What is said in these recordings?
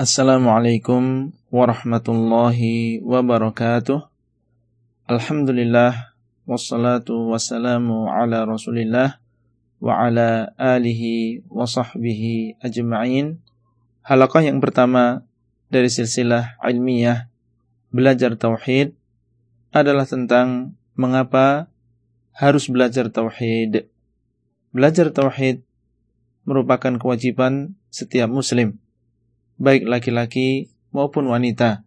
Assalamualaikum warahmatullahi wabarakatuh. Alhamdulillah wassalatu wassalamu ala Rasulillah wa ala alihi wa sahbihi ajma'in. Halaqah yang pertama dari silsilah ilmiah belajar tauhid adalah tentang mengapa harus belajar tauhid. Belajar tauhid merupakan kewajiban setiap muslim baik laki-laki maupun wanita.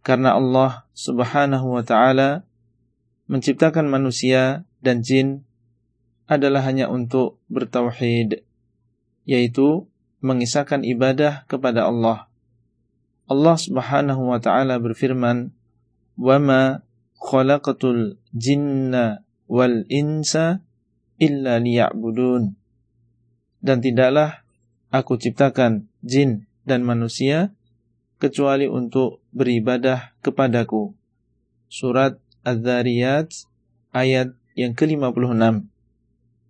Karena Allah Subhanahu wa taala menciptakan manusia dan jin adalah hanya untuk bertauhid, yaitu mengisahkan ibadah kepada Allah. Allah Subhanahu wa taala berfirman, "Wa ma khalaqatul jinna wal insa illa liya'budun." Dan tidaklah aku ciptakan jin dan manusia kecuali untuk beribadah kepadaku. Surat Az-Zariyat ayat yang ke-56.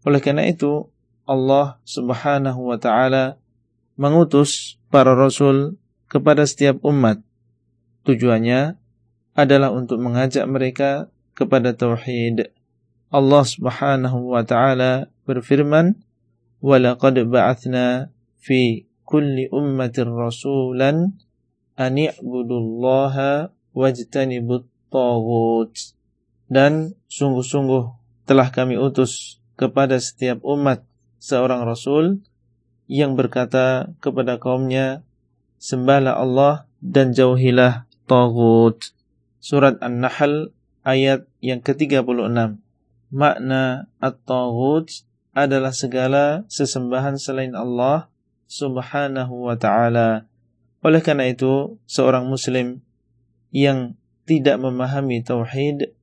Oleh karena itu, Allah Subhanahu wa taala mengutus para rasul kepada setiap umat. Tujuannya adalah untuk mengajak mereka kepada tauhid. Allah Subhanahu wa taala berfirman, "Wa laqad ba'atsna fi kulli ummatin rasulan an i'budullaha wajtanibut taghut dan sungguh-sungguh telah kami utus kepada setiap umat seorang rasul yang berkata kepada kaumnya sembahlah Allah dan jauhilah taghut surat An-Nahl ayat yang ke-36. Makna at-taghut adalah segala sesembahan selain Allah subhanahu wa ta'ala. Oleh karena itu, seorang muslim yang tidak memahami tauhid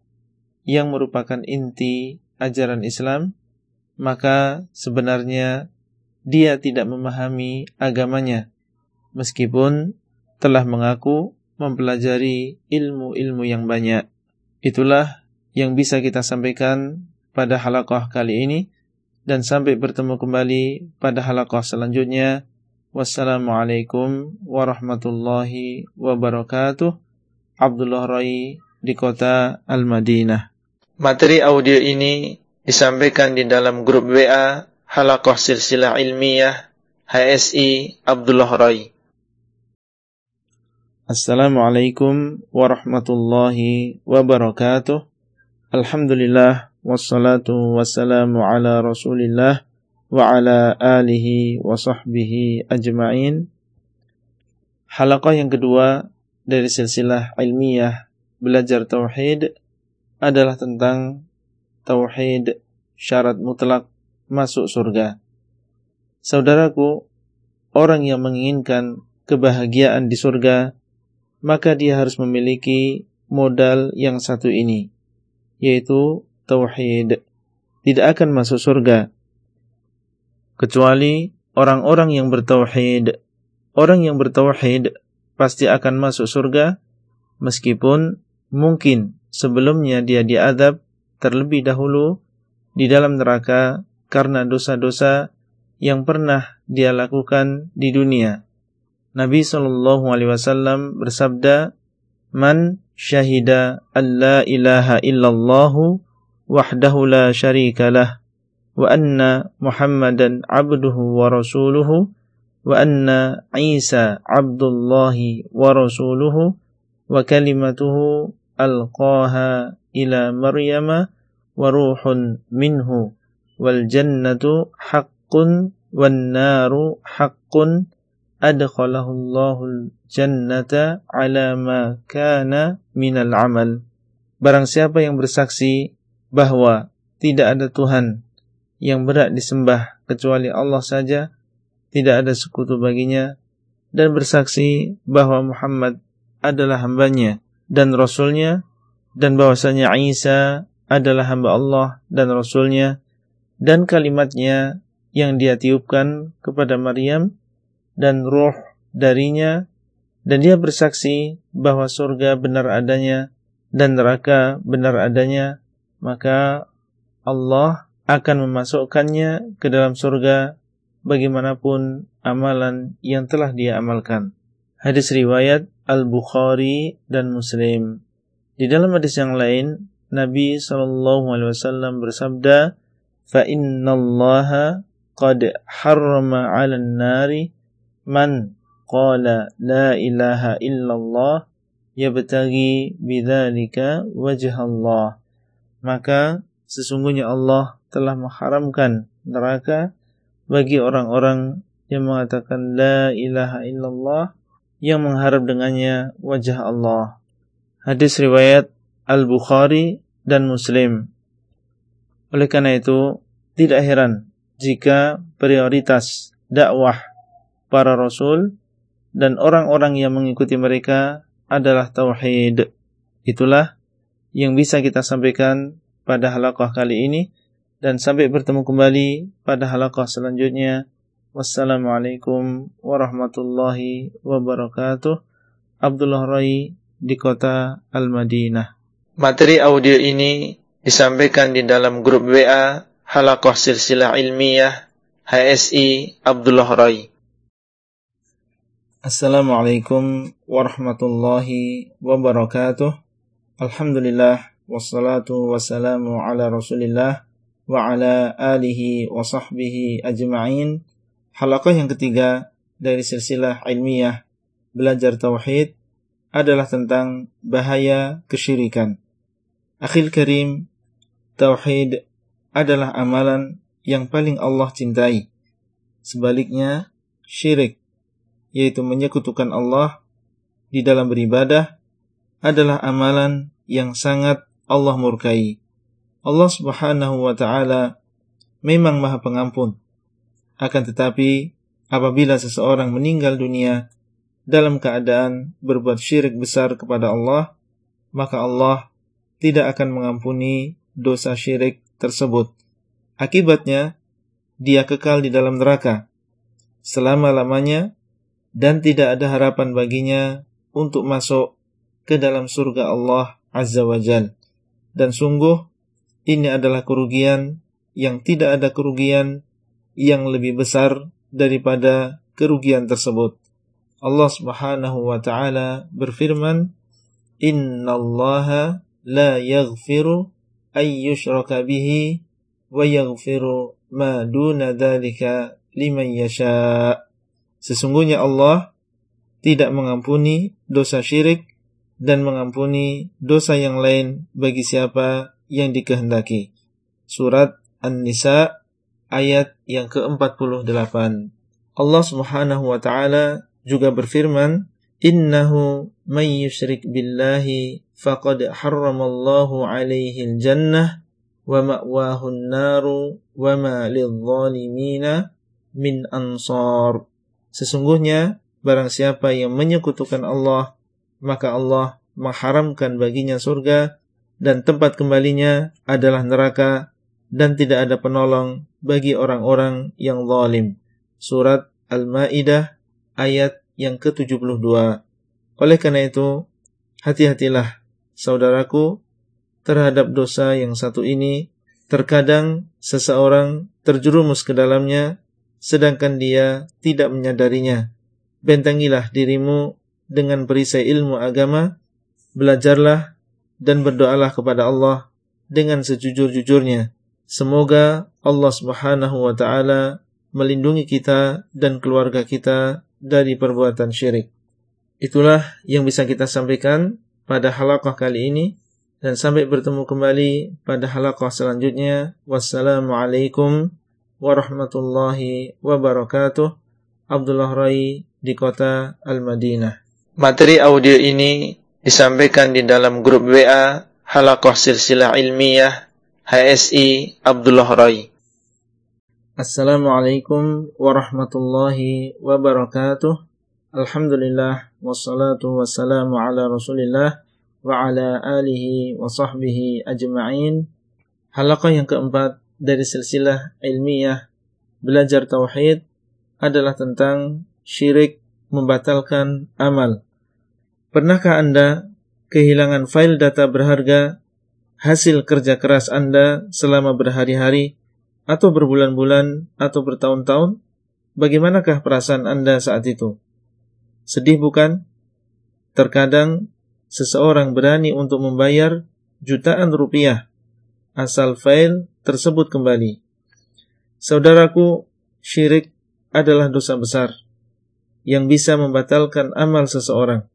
yang merupakan inti ajaran Islam, maka sebenarnya dia tidak memahami agamanya meskipun telah mengaku mempelajari ilmu-ilmu yang banyak. Itulah yang bisa kita sampaikan pada halaqah kali ini dan sampai bertemu kembali pada halaqah selanjutnya. Wassalamualaikum warahmatullahi wabarakatuh. Abdullah Rai di kota Al-Madinah. Materi audio ini disampaikan di dalam grup WA Halaqah Silsilah Ilmiah HSI Abdullah Rai. Assalamualaikum warahmatullahi wabarakatuh. Alhamdulillah wassalatu wassalamu ala rasulillah wa ala alihi wa sahbihi ajma'in Halaqah yang kedua dari silsilah ilmiah belajar tauhid adalah tentang tauhid syarat mutlak masuk surga. Saudaraku, orang yang menginginkan kebahagiaan di surga, maka dia harus memiliki modal yang satu ini, yaitu tauhid tidak akan masuk surga kecuali orang-orang yang bertauhid. Orang yang bertauhid pasti akan masuk surga meskipun mungkin sebelumnya dia diadab terlebih dahulu di dalam neraka karena dosa-dosa yang pernah dia lakukan di dunia. Nabi sallallahu alaihi wasallam bersabda, "Man syahida an la ilaha illallah وحده لا شريك له وأن محمدا عبده ورسوله وأن عيسى عبد الله ورسوله وكلمته ألقاها إلى مريم وروح منه والجنة حق والنار حق أدخله الله الجنة على ما كان من العمل Barang siapa yang bersaksi bahwa tidak ada Tuhan yang berat disembah kecuali Allah saja, tidak ada sekutu baginya, dan bersaksi bahwa Muhammad adalah hambanya dan Rasulnya, dan bahwasanya Isa adalah hamba Allah dan Rasulnya, dan kalimatnya yang dia tiupkan kepada Maryam, dan roh darinya, dan dia bersaksi bahwa surga benar adanya, dan neraka benar adanya, maka Allah akan memasukkannya ke dalam surga bagaimanapun amalan yang telah dia amalkan. Hadis riwayat Al-Bukhari dan Muslim. Di dalam hadis yang lain, Nabi sallallahu alaihi wasallam bersabda, "Fa innallaha qad harrama 'alan nari man qala la ilaha illallah yabtaghi bidzalika wajha Allah." Maka sesungguhnya Allah telah mengharamkan neraka bagi orang-orang yang mengatakan la ilaha illallah yang mengharap dengannya wajah Allah. Hadis riwayat Al-Bukhari dan Muslim. Oleh karena itu, tidak heran jika prioritas dakwah para rasul dan orang-orang yang mengikuti mereka adalah tauhid. Itulah yang bisa kita sampaikan pada halaqah kali ini dan sampai bertemu kembali pada halaqah selanjutnya. Wassalamualaikum warahmatullahi wabarakatuh. Abdullah Rai di kota Al-Madinah. Materi audio ini disampaikan di dalam grup WA Halakoh Silsilah Ilmiah HSI Abdullah Rai. Assalamualaikum warahmatullahi wabarakatuh. Alhamdulillah wassalatu wassalamu ala Rasulillah wa ala alihi wa sahbihi ajma'in Halaqah yang ketiga dari silsilah ilmiah belajar tauhid adalah tentang bahaya kesyirikan. Akhil karim, tauhid adalah amalan yang paling Allah cintai. Sebaliknya, syirik, yaitu menyekutukan Allah di dalam beribadah, adalah amalan yang sangat Allah murkai. Allah subhanahu wa ta'ala memang maha pengampun, akan tetapi, apabila seseorang meninggal dunia dalam keadaan berbuat syirik besar kepada Allah, maka Allah tidak akan mengampuni dosa syirik tersebut. Akibatnya, dia kekal di dalam neraka selama-lamanya dan tidak ada harapan baginya untuk masuk ke dalam surga Allah Azza wa Jal. Dan sungguh, ini adalah kerugian yang tidak ada kerugian yang lebih besar daripada kerugian tersebut. Allah Subhanahu wa taala berfirman, "Innallaha la yaghfiru ay yushraka bihi wa yaghfiru ma duna dzalika liman yasha." Sesungguhnya Allah tidak mengampuni dosa syirik dan mengampuni dosa yang lain bagi siapa yang dikehendaki. Surat An-Nisa ayat yang ke-48. Allah Subhanahu wa taala juga berfirman, "Innahu may yusyrik billahi faqad harramallahu alaihi al-jannah wa ma'wahu an-naru wa ma lidh-dhalimina min ansar." Sesungguhnya barang siapa yang menyekutukan Allah, maka Allah mengharamkan baginya surga dan tempat kembalinya adalah neraka dan tidak ada penolong bagi orang-orang yang zalim. Surat Al-Maidah ayat yang ke-72. Oleh karena itu, hati-hatilah saudaraku terhadap dosa yang satu ini. Terkadang seseorang terjerumus ke dalamnya sedangkan dia tidak menyadarinya. Bentengilah dirimu dengan perisai ilmu agama, belajarlah dan berdoalah kepada Allah dengan sejujur-jujurnya Semoga Allah Subhanahu wa taala melindungi kita dan keluarga kita dari perbuatan syirik. Itulah yang bisa kita sampaikan pada halaqah kali ini dan sampai bertemu kembali pada halaqah selanjutnya. Wassalamualaikum warahmatullahi wabarakatuh. Abdullah Rai di kota Al-Madinah. Materi audio ini disampaikan di dalam grup WA Halaqah Silsilah Ilmiah HSI Abdullah Rai. Assalamualaikum warahmatullahi wabarakatuh. Alhamdulillah wassalatu wassalamu ala Rasulillah wa ala alihi wa sahbihi ajma'in. Halaqah yang keempat dari silsilah ilmiah belajar tauhid adalah tentang syirik membatalkan amal. Pernahkah Anda kehilangan file data berharga hasil kerja keras Anda selama berhari-hari atau berbulan-bulan atau bertahun-tahun, bagaimanakah perasaan Anda saat itu? Sedih bukan? Terkadang seseorang berani untuk membayar jutaan rupiah asal file tersebut kembali. Saudaraku, syirik adalah dosa besar yang bisa membatalkan amal seseorang.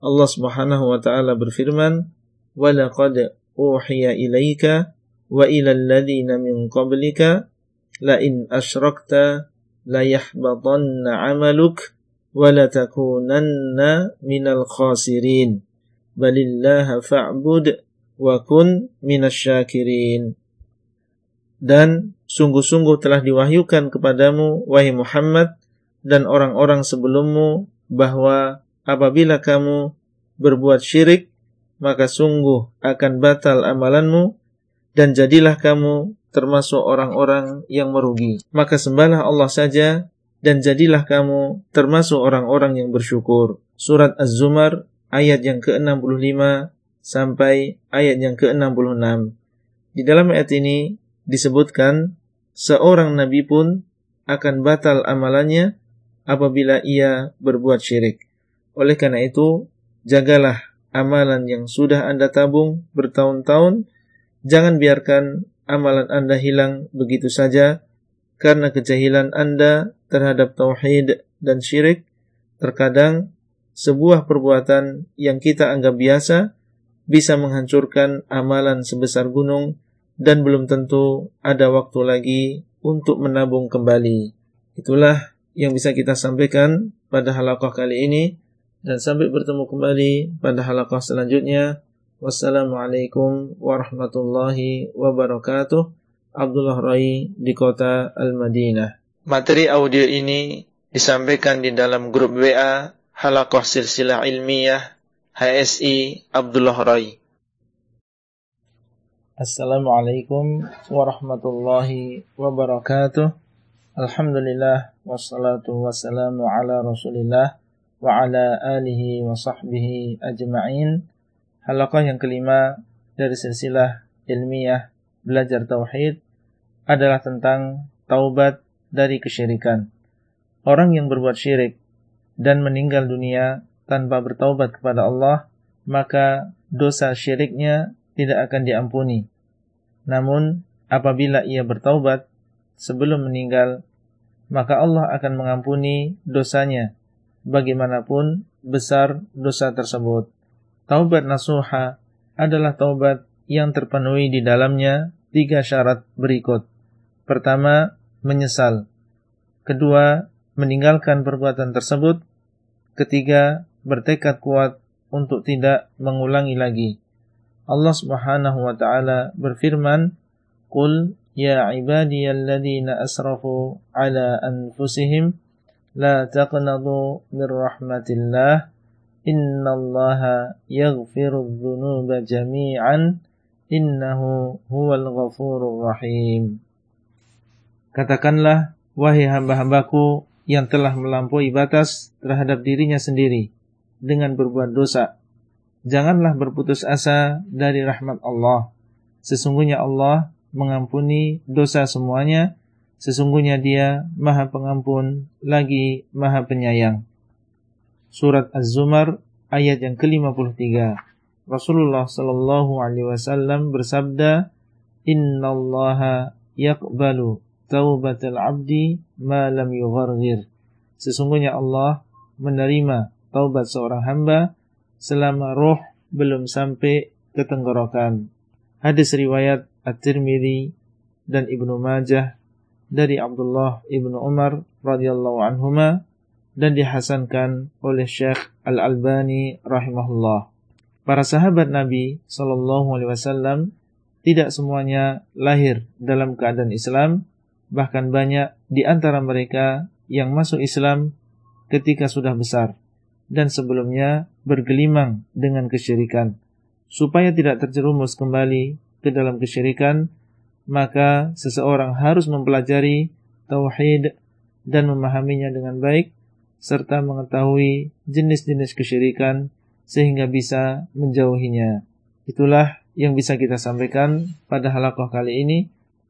Allah Subhanahu wa taala berfirman, "Wa laqad uhiya ilaika wa ila alladhina min qablika la in asyrakta la yahbatanna 'amaluk wa la takunanna minal khasirin." Balillaha fa'bud wa kun minasyakirin. Dan sungguh-sungguh telah diwahyukan kepadamu, wahai Muhammad, dan orang-orang sebelummu, bahwa apabila kamu berbuat syirik, maka sungguh akan batal amalanmu, dan jadilah kamu termasuk orang-orang yang merugi. Maka sembahlah Allah saja, dan jadilah kamu termasuk orang-orang yang bersyukur. Surat Az-Zumar ayat yang ke-65 sampai ayat yang ke-66. Di dalam ayat ini disebutkan seorang nabi pun akan batal amalannya apabila ia berbuat syirik. Oleh karena itu, jagalah amalan yang sudah Anda tabung bertahun-tahun. Jangan biarkan amalan Anda hilang begitu saja karena kejahilan Anda terhadap tauhid dan syirik. Terkadang sebuah perbuatan yang kita anggap biasa bisa menghancurkan amalan sebesar gunung dan belum tentu ada waktu lagi untuk menabung kembali. Itulah yang bisa kita sampaikan pada halaqah kali ini dan sampai bertemu kembali pada halaqah selanjutnya. Wassalamualaikum warahmatullahi wabarakatuh. Abdullah Rai di kota Al-Madinah. Materi audio ini disampaikan di dalam grup WA Halaqah Silsilah Ilmiah HSI Abdullah Rai. Assalamualaikum warahmatullahi wabarakatuh. Alhamdulillah wassalatu wassalamu ala Rasulillah wa ala alihi wa sahbihi ajma'in. Halaqah yang kelima dari silsilah ilmiah belajar tauhid adalah tentang taubat dari kesyirikan. Orang yang berbuat syirik dan meninggal dunia tanpa bertaubat kepada Allah, maka dosa syiriknya tidak akan diampuni. Namun, apabila ia bertaubat sebelum meninggal, maka Allah akan mengampuni dosanya, bagaimanapun besar dosa tersebut. Taubat nasuha adalah taubat yang terpenuhi di dalamnya tiga syarat berikut. Pertama, menyesal. Kedua, meninggalkan perbuatan tersebut. Ketiga, bertekad kuat untuk tidak mengulangi lagi. Allah Subhanahu wa taala berfirman, "Qul ya ibadiyalladzina asrafu ala anfusihim la taqnatu min rahmatillah innallaha yaghfirudz dzunuba jami'an innahu huwal ghafurur rahim." Katakanlah, wahai hamba-hambaku yang telah melampaui batas terhadap dirinya sendiri, dengan berbuat dosa. Janganlah berputus asa dari rahmat Allah. Sesungguhnya Allah mengampuni dosa semuanya. Sesungguhnya dia maha pengampun lagi maha penyayang. Surat Az-Zumar ayat yang ke-53. Rasulullah sallallahu alaihi wasallam bersabda, "Innallaha yaqbalu taubatal 'abdi ma lam yughargir." Sesungguhnya Allah menerima taubat seorang hamba selama roh belum sampai ke tenggorokan. Hadis riwayat At-Tirmidzi dan Ibnu Majah dari Abdullah Ibnu Umar radhiyallahu anhuma dan dihasankan oleh Syekh Al-Albani rahimahullah. Para sahabat Nabi sallallahu alaihi wasallam tidak semuanya lahir dalam keadaan Islam, bahkan banyak di antara mereka yang masuk Islam ketika sudah besar dan sebelumnya bergelimang dengan kesyirikan. Supaya tidak terjerumus kembali ke dalam kesyirikan, maka seseorang harus mempelajari tauhid dan memahaminya dengan baik serta mengetahui jenis-jenis kesyirikan sehingga bisa menjauhinya. Itulah yang bisa kita sampaikan pada halakoh kali ini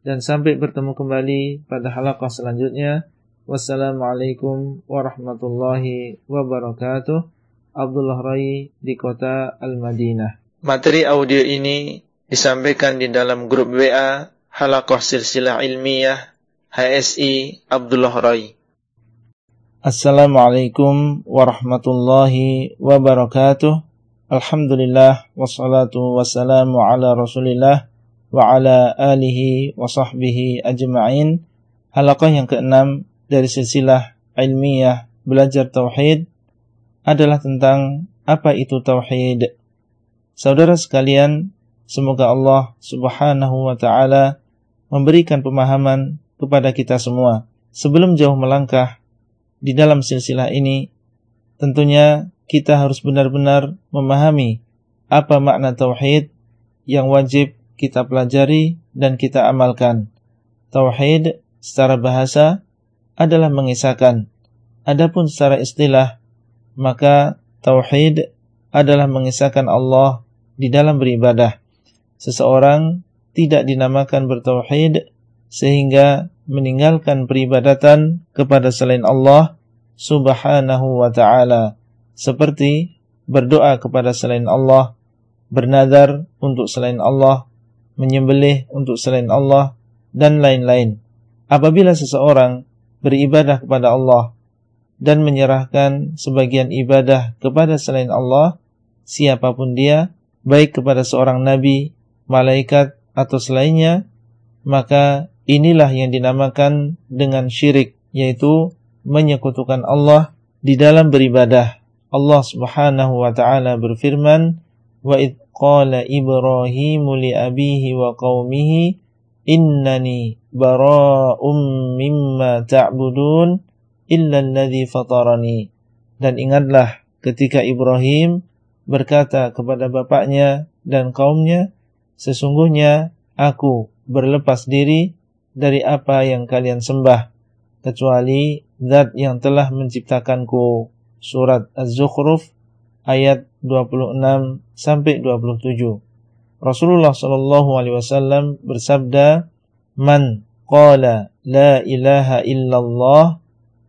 dan sampai bertemu kembali pada halakoh selanjutnya. Wassalamualaikum warahmatullahi wabarakatuh. Abdullah Rai di kota Al-Madinah. Materi audio ini disampaikan di dalam grup WA Halakoh Silsilah Ilmiah HSI Abdullah Rai. Assalamualaikum warahmatullahi wabarakatuh. Alhamdulillah wassalatu wassalamu ala Rasulillah wa ala alihi wa sahbihi ajma'in. Halaqah yang keenam dari silsilah ilmiah belajar tauhid adalah tentang apa itu tauhid. Saudara sekalian, semoga Allah Subhanahu wa taala memberikan pemahaman kepada kita semua. Sebelum jauh melangkah di dalam silsilah ini, tentunya kita harus benar-benar memahami apa makna tauhid yang wajib kita pelajari dan kita amalkan. Tauhid secara bahasa adalah mengisahkan. Adapun secara istilah, maka tauhid adalah mengisahkan Allah di dalam beribadah. Seseorang tidak dinamakan bertauhid sehingga meninggalkan peribadatan kepada selain Allah Subhanahu wa taala seperti berdoa kepada selain Allah, bernadar untuk selain Allah, menyembelih untuk selain Allah dan lain-lain. Apabila seseorang beribadah kepada Allah dan menyerahkan sebagian ibadah kepada selain Allah, siapapun dia, baik kepada seorang nabi, malaikat, atau selainnya, maka inilah yang dinamakan dengan syirik, yaitu menyekutukan Allah di dalam beribadah. Allah Subhanahu wa taala berfirman, "Wa id qala Ibrahim li abihi wa qaumihi innani bara'um mimma ta'budun illa alladhi fatarani. Dan ingatlah ketika Ibrahim berkata kepada bapaknya dan kaumnya, sesungguhnya aku berlepas diri dari apa yang kalian sembah, kecuali zat yang telah menciptakanku. Surat Az-Zukhruf ayat 26 sampai 27. Rasulullah sallallahu alaihi wasallam bersabda, "Man qala la ilaha illallah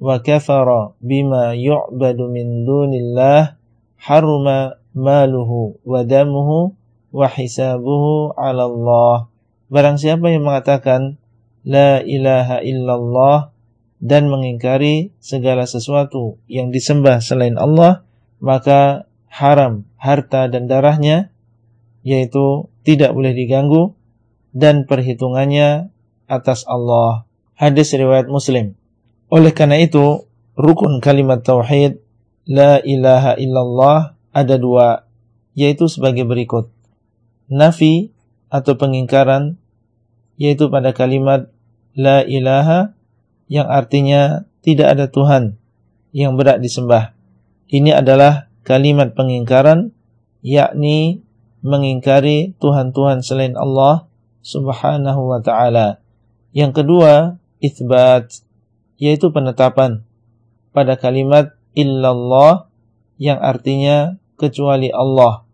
wa kafara bima yu'badu min dunillah haruma maluhu wa damuhu wa hisabuhu 'ala Allah." Barang siapa yang mengatakan la ilaha illallah dan mengingkari segala sesuatu yang disembah selain Allah, maka haram harta dan darahnya, yaitu tidak boleh diganggu, dan perhitungannya atas Allah. Hadis riwayat Muslim. Oleh karena itu, rukun kalimat tauhid la ilaha illallah ada dua, yaitu sebagai berikut. Nafi atau pengingkaran, yaitu pada kalimat la ilaha yang artinya tidak ada Tuhan yang berat disembah. Ini adalah kalimat pengingkaran, yakni mengingkari Tuhan-Tuhan selain Allah subhanahu wa ta'ala. Yang kedua, ithbat, yaitu penetapan pada kalimat illallah yang artinya kecuali Allah.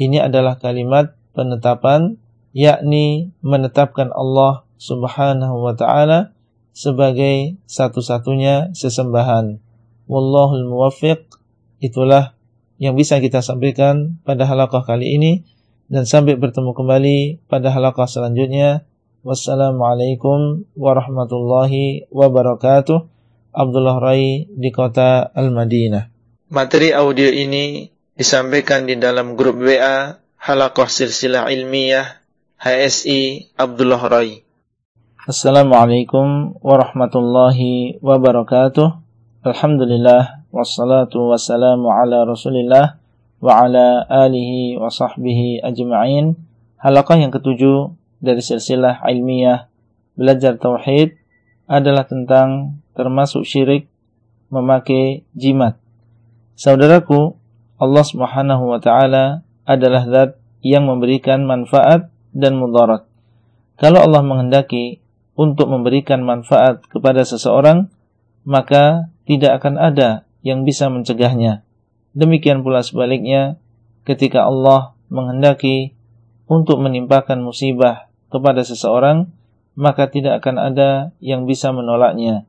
Ini adalah kalimat penetapan, yakni menetapkan Allah subhanahu wa ta'ala sebagai satu-satunya sesembahan. Wallahul muwaffiq, itulah yang bisa kita sampaikan pada halaqah kali ini dan sampai bertemu kembali pada halaqah selanjutnya. Wassalamualaikum warahmatullahi wabarakatuh. Abdullah Rai di kota Al-Madinah. Materi audio ini disampaikan di dalam grup WA Halaqah Silsilah Ilmiah HSI Abdullah Rai. Assalamualaikum warahmatullahi wabarakatuh. Alhamdulillah wassalatu wassalamu ala rasulillah wa ala alihi wa sahbihi ajma'in Halaqah yang ketujuh dari silsilah ilmiah Belajar Tauhid adalah tentang termasuk syirik memakai jimat Saudaraku, Allah subhanahu wa ta'ala adalah zat yang memberikan manfaat dan mudarat Kalau Allah menghendaki untuk memberikan manfaat kepada seseorang, maka tidak akan ada yang bisa mencegahnya. Demikian pula sebaliknya, ketika Allah menghendaki untuk menimpakan musibah kepada seseorang, maka tidak akan ada yang bisa menolaknya.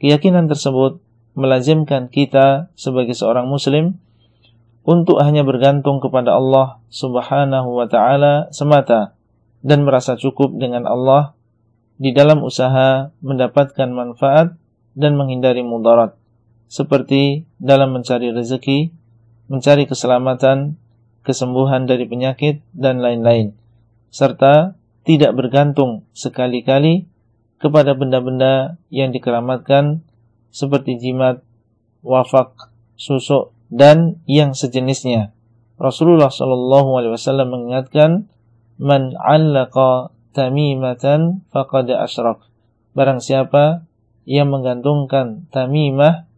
keyakinan tersebut melazimkan kita sebagai seorang muslim untuk hanya bergantung kepada Allah Subhanahu wa taala semata dan merasa cukup dengan Allah di dalam usaha mendapatkan manfaat dan menghindari mudarat seperti dalam mencari rezeki, mencari keselamatan, kesembuhan dari penyakit dan lain-lain serta tidak bergantung sekali-kali kepada benda-benda yang dikeramatkan seperti jimat, wafak, susuk dan yang sejenisnya. Rasulullah Shallallahu Alaihi Wasallam mengingatkan, "Man 'allaqa tamimatan faqad asyrak." Barang siapa yang menggantungkan tamimah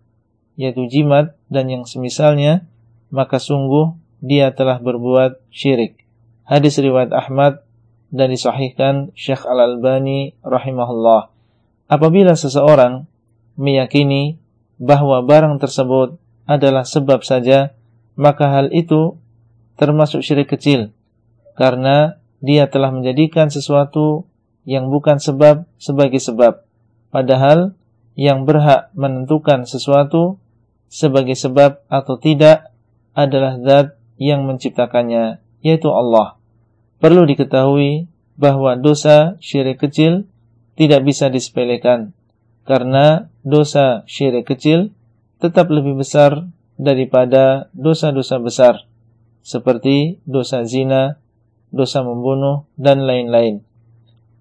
yaitu jimat dan yang semisalnya, maka sungguh dia telah berbuat syirik. Hadis riwayat Ahmad dan disahihkan Syekh Al-Albani rahimahullah. Apabila seseorang meyakini bahwa barang tersebut adalah sebab saja, maka hal itu termasuk syirik kecil karena dia telah menjadikan sesuatu yang bukan sebab sebagai sebab padahal yang berhak menentukan sesuatu sebagai sebab atau tidak adalah zat yang menciptakannya yaitu Allah. Perlu diketahui bahwa dosa syirik kecil tidak bisa disepelekan karena dosa syirik kecil tetap lebih besar daripada dosa-dosa besar seperti dosa zina, dosa membunuh dan lain-lain.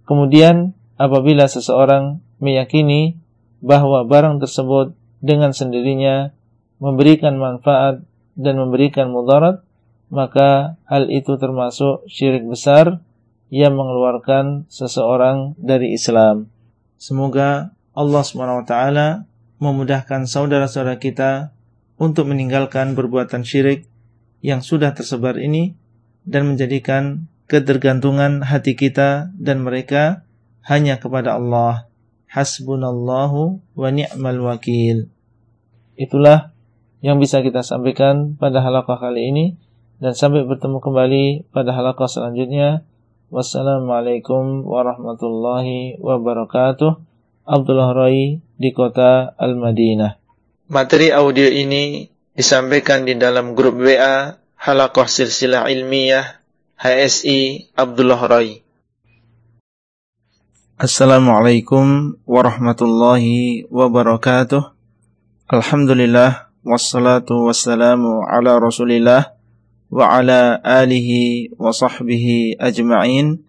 Kemudian apabila seseorang meyakini bahwa barang tersebut dengan sendirinya memberikan manfaat dan memberikan mudarat, maka hal itu termasuk syirik besar yang mengeluarkan seseorang dari Islam. Semoga Allah SWT memudahkan saudara-saudara kita untuk meninggalkan perbuatan syirik yang sudah tersebar ini dan menjadikan ketergantungan hati kita dan mereka hanya kepada Allah. Hasbunallahu wa ni'mal wakil. Itulah yang bisa kita sampaikan pada halaqah kali ini dan sampai bertemu kembali pada halaqah selanjutnya. Wassalamualaikum warahmatullahi wabarakatuh. Abdullah Rai di kota Al-Madinah. Materi audio ini disampaikan di dalam grup WA Halakoh Silsilah Ilmiah HSI Abdullah Rai. Assalamualaikum warahmatullahi wabarakatuh. Alhamdulillah wassalatu wassalamu ala Rasulillah wa ala alihi wa sahbihi ajma'in.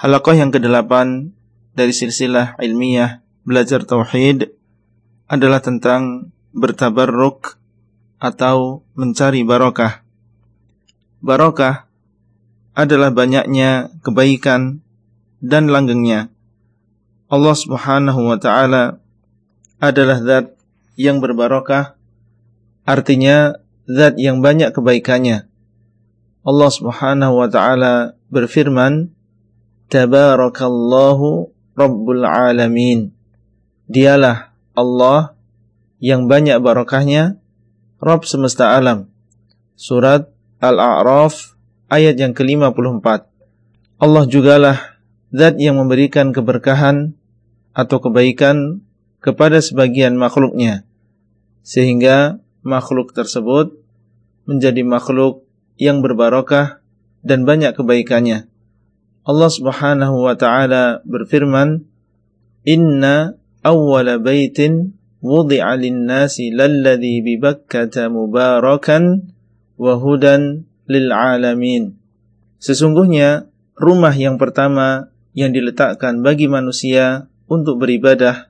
Halaqah yang kedelapan dari silsilah ilmiah belajar tauhid adalah tentang bertabarruk atau mencari barokah. Barokah adalah banyaknya kebaikan dan langgengnya. Allah Subhanahu wa taala adalah zat yang berbarokah, artinya zat yang banyak kebaikannya. Allah Subhanahu wa taala berfirman, "Tabarakallahu Rabbul Alamin. Dialah Allah yang banyak barokahnya, Rabb semesta alam. Surat Al-A'raf ayat yang ke-54. Allah jugalah zat yang memberikan keberkahan atau kebaikan kepada sebagian makhluknya. Sehingga makhluk tersebut menjadi makhluk yang berbarokah dan banyak kebaikannya. Allah Subhanahu wa taala berfirman, "Inna awwala baitin wudi'a lin-nasi lalladzi bi Bakkah mubarakan wa hudan lil alamin." Sesungguhnya rumah yang pertama yang diletakkan bagi manusia untuk beribadah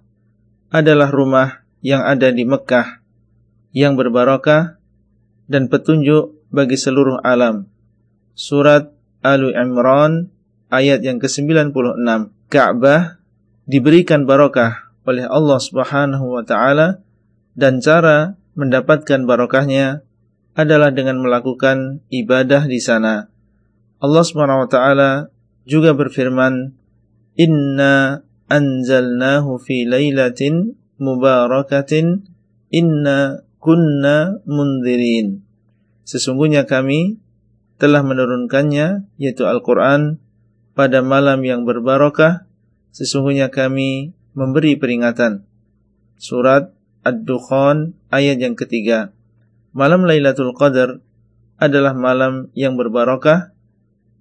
adalah rumah yang ada di Mekah yang berbarokah dan petunjuk bagi seluruh alam. Surat Al-Imran ayat yang ke-96. Ka'bah diberikan barokah oleh Allah Subhanahu wa taala dan cara mendapatkan barokahnya adalah dengan melakukan ibadah di sana. Allah Subhanahu wa taala juga berfirman, "Inna anzalnahu fi lailatin mubarakatin inna kunna mundirin." Sesungguhnya kami telah menurunkannya yaitu Al-Qur'an pada malam yang berbarokah, sesungguhnya kami memberi peringatan. surat Ad-Dukhan ayat yang ketiga. Malam Lailatul Qadar adalah malam yang berbarokah.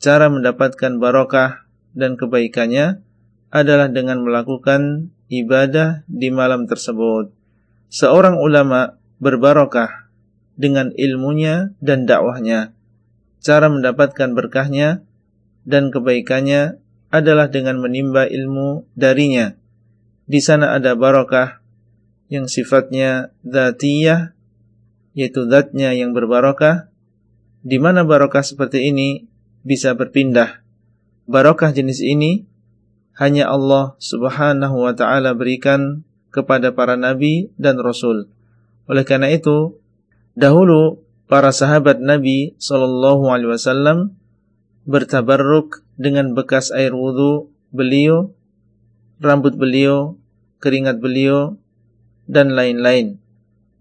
Cara mendapatkan barokah dan kebaikannya adalah dengan melakukan ibadah di malam tersebut. Seorang ulama berbarokah dengan ilmunya dan dakwahnya. Cara mendapatkan berkahnya dan kebaikannya adalah dengan menimba ilmu darinya. Di sana ada barokah yang sifatnya zatiyah yaitu zatnya yang berbarokah. Di mana barokah seperti ini bisa berpindah. Barokah jenis ini hanya Allah Subhanahu wa taala berikan kepada para nabi dan rasul. Oleh karena itu dahulu para sahabat Nabi sallallahu alaihi wasallam bertabarruk dengan bekas air wudhu beliau, rambut beliau, keringat beliau, dan lain-lain.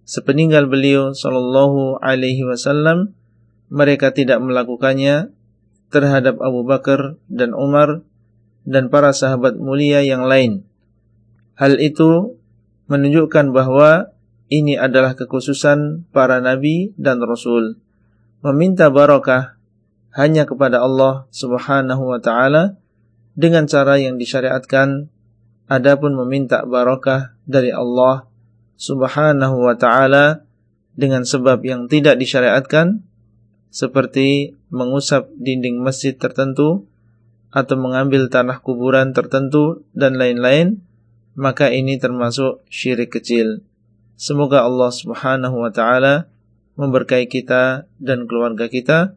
Sepeninggal beliau sallallahu alaihi wasallam, mereka tidak melakukannya terhadap Abu Bakar dan Umar dan para sahabat mulia yang lain. Hal itu menunjukkan bahwa ini adalah kekhususan para nabi dan rasul. Meminta barakah hanya kepada Allah Subhanahu wa taala dengan cara yang disyariatkan adapun meminta barakah dari Allah subhanahu wa ta'ala dengan sebab yang tidak disyariatkan seperti mengusap dinding masjid tertentu atau mengambil tanah kuburan tertentu dan lain-lain maka ini termasuk syirik kecil. Semoga Allah subhanahu wa ta'ala memberkahi kita dan keluarga kita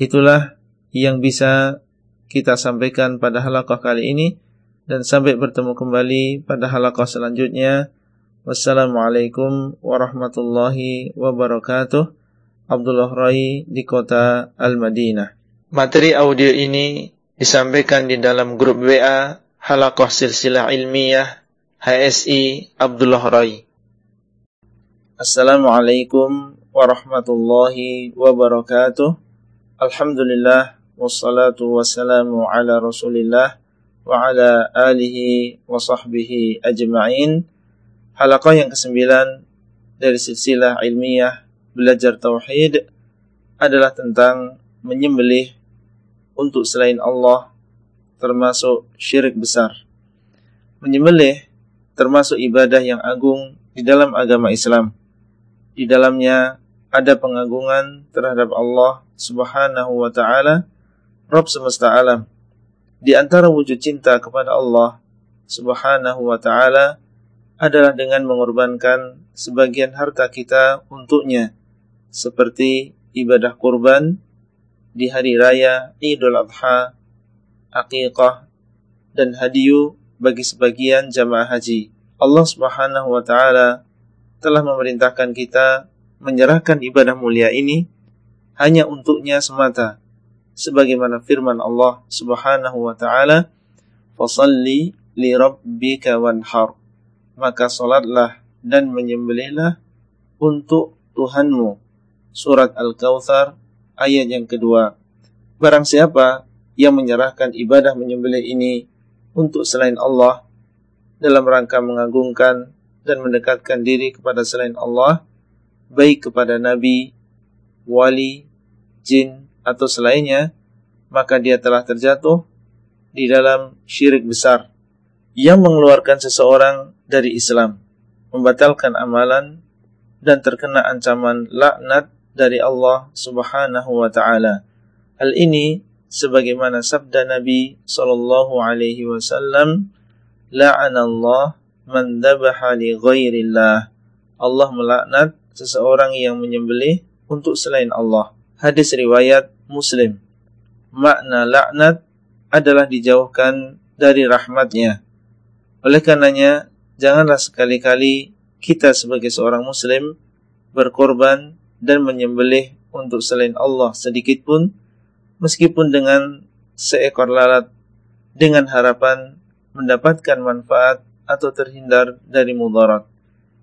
itulah yang bisa kita sampaikan pada halaqah kali ini dan sampai bertemu kembali pada halaqah selanjutnya Wassalamualaikum warahmatullahi wabarakatuh. Abdullah Rai di kota Al-Madinah. Materi audio ini disampaikan di dalam grup WA Halakoh Silsilah Ilmiah HSI Abdullah Rai. Assalamualaikum warahmatullahi wabarakatuh. Alhamdulillah wassalatu wassalamu ala Rasulillah wa ala alihi wa sahbihi ajma'in. Halaqah yang kesembilan dari silsilah ilmiah belajar tauhid adalah tentang menyembelih untuk selain Allah termasuk syirik besar. Menyembelih termasuk ibadah yang agung di dalam agama Islam. Di dalamnya ada pengagungan terhadap Allah Subhanahu wa taala, Rabb semesta alam. Di antara wujud cinta kepada Allah Subhanahu wa taala adalah dengan mengorbankan sebagian harta kita untuknya, seperti ibadah kurban di hari raya Idul Adha, Aqiqah, dan hadiyu bagi sebagian jamaah haji. Allah Subhanahu wa taala telah memerintahkan kita menyerahkan ibadah mulia ini hanya untuknya semata sebagaimana firman Allah Subhanahu wa taala fasalli li rabbika wanhar maka solatlah dan menyembelihlah untuk Tuhanmu. Surat Al-Kawthar ayat yang kedua. Barang siapa yang menyerahkan ibadah menyembelih ini untuk selain Allah dalam rangka mengagungkan dan mendekatkan diri kepada selain Allah, baik kepada nabi, wali, jin, atau selainnya, maka dia telah terjatuh di dalam syirik besar yang mengeluarkan seseorang dari Islam, membatalkan amalan dan terkena ancaman laknat dari Allah Subhanahu wa taala. Hal ini sebagaimana sabda Nabi sallallahu alaihi wasallam, "La'anallah man dzabaha li ghairillah." Allah melaknat seseorang yang menyembelih untuk selain Allah. Hadis riwayat Muslim. Makna laknat adalah dijauhkan dari rahmatnya. Oleh karenanya, janganlah sekali-kali kita sebagai seorang muslim berkorban dan menyembelih untuk selain Allah sedikit pun meskipun dengan seekor lalat dengan harapan mendapatkan manfaat atau terhindar dari mudarat.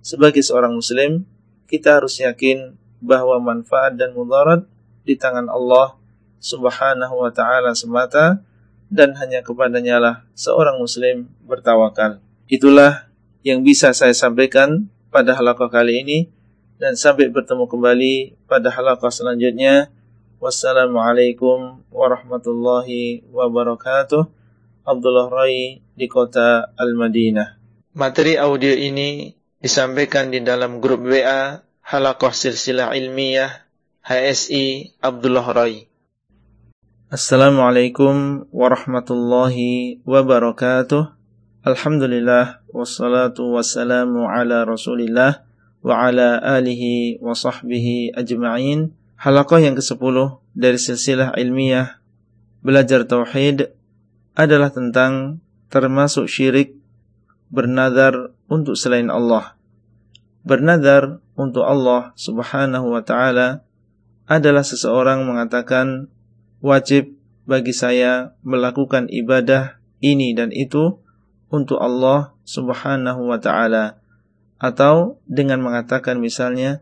Sebagai seorang muslim, kita harus yakin bahwa manfaat dan mudarat di tangan Allah Subhanahu wa taala semata dan hanya kepadanya lah seorang muslim bertawakal. Itulah yang bisa saya sampaikan pada halaqah kali ini dan sampai bertemu kembali pada halaqah selanjutnya. Wassalamualaikum warahmatullahi wabarakatuh. Abdullah Rai di kota Al-Madinah. Materi audio ini disampaikan di dalam grup WA Halaqah Silsilah Ilmiah HSI Abdullah Rai. Assalamualaikum warahmatullahi wabarakatuh. Alhamdulillah wassalatu wassalamu ala Rasulillah wa ala alihi wa sahbihi ajma'in. Halaqah yang ke-10 dari silsilah ilmiah belajar tauhid adalah tentang termasuk syirik bernadar untuk selain Allah. Bernadar untuk Allah Subhanahu wa taala adalah seseorang mengatakan wajib bagi saya melakukan ibadah ini dan itu untuk Allah Subhanahu wa taala atau dengan mengatakan misalnya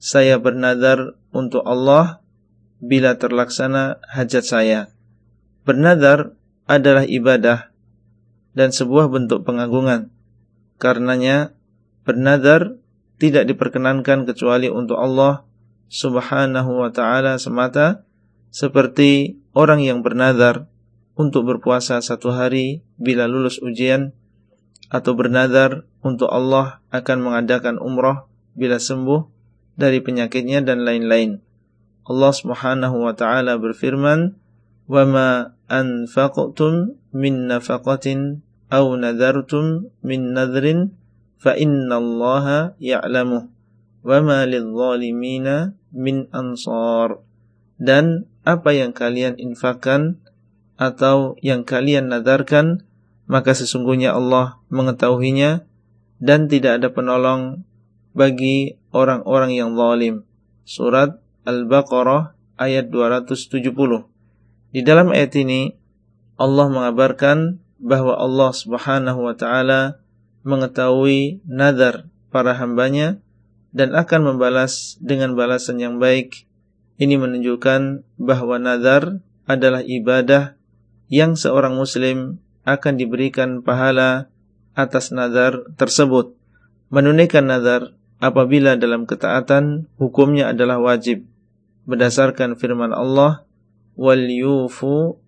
saya bernadar untuk Allah bila terlaksana hajat saya. Bernadar adalah ibadah dan sebuah bentuk pengagungan. Karenanya bernadar tidak diperkenankan kecuali untuk Allah Subhanahu wa taala semata seperti orang yang bernadar untuk berpuasa satu hari bila lulus ujian atau bernadar untuk Allah akan mengadakan umrah bila sembuh dari penyakitnya dan lain-lain. Allah Subhanahu wa taala berfirman, "Wa ma anfaqtum min nafaqatin aw nadartum min nadrin fa innallaha wa ma lidh-dhalimina min ansar." Dan apa yang kalian infakkan atau yang kalian nadarkan, maka sesungguhnya Allah mengetahuinya dan tidak ada penolong bagi orang-orang yang zalim. Surat Al-Baqarah ayat 270. Di dalam ayat ini Allah mengabarkan bahwa Allah Subhanahu wa taala mengetahui nazar para hambanya dan akan membalas dengan balasan yang baik. Ini menunjukkan bahwa nazar adalah ibadah yang seorang muslim akan diberikan pahala atas nazar tersebut. Menunaikan nazar apabila dalam ketaatan hukumnya adalah wajib berdasarkan firman Allah wal yufu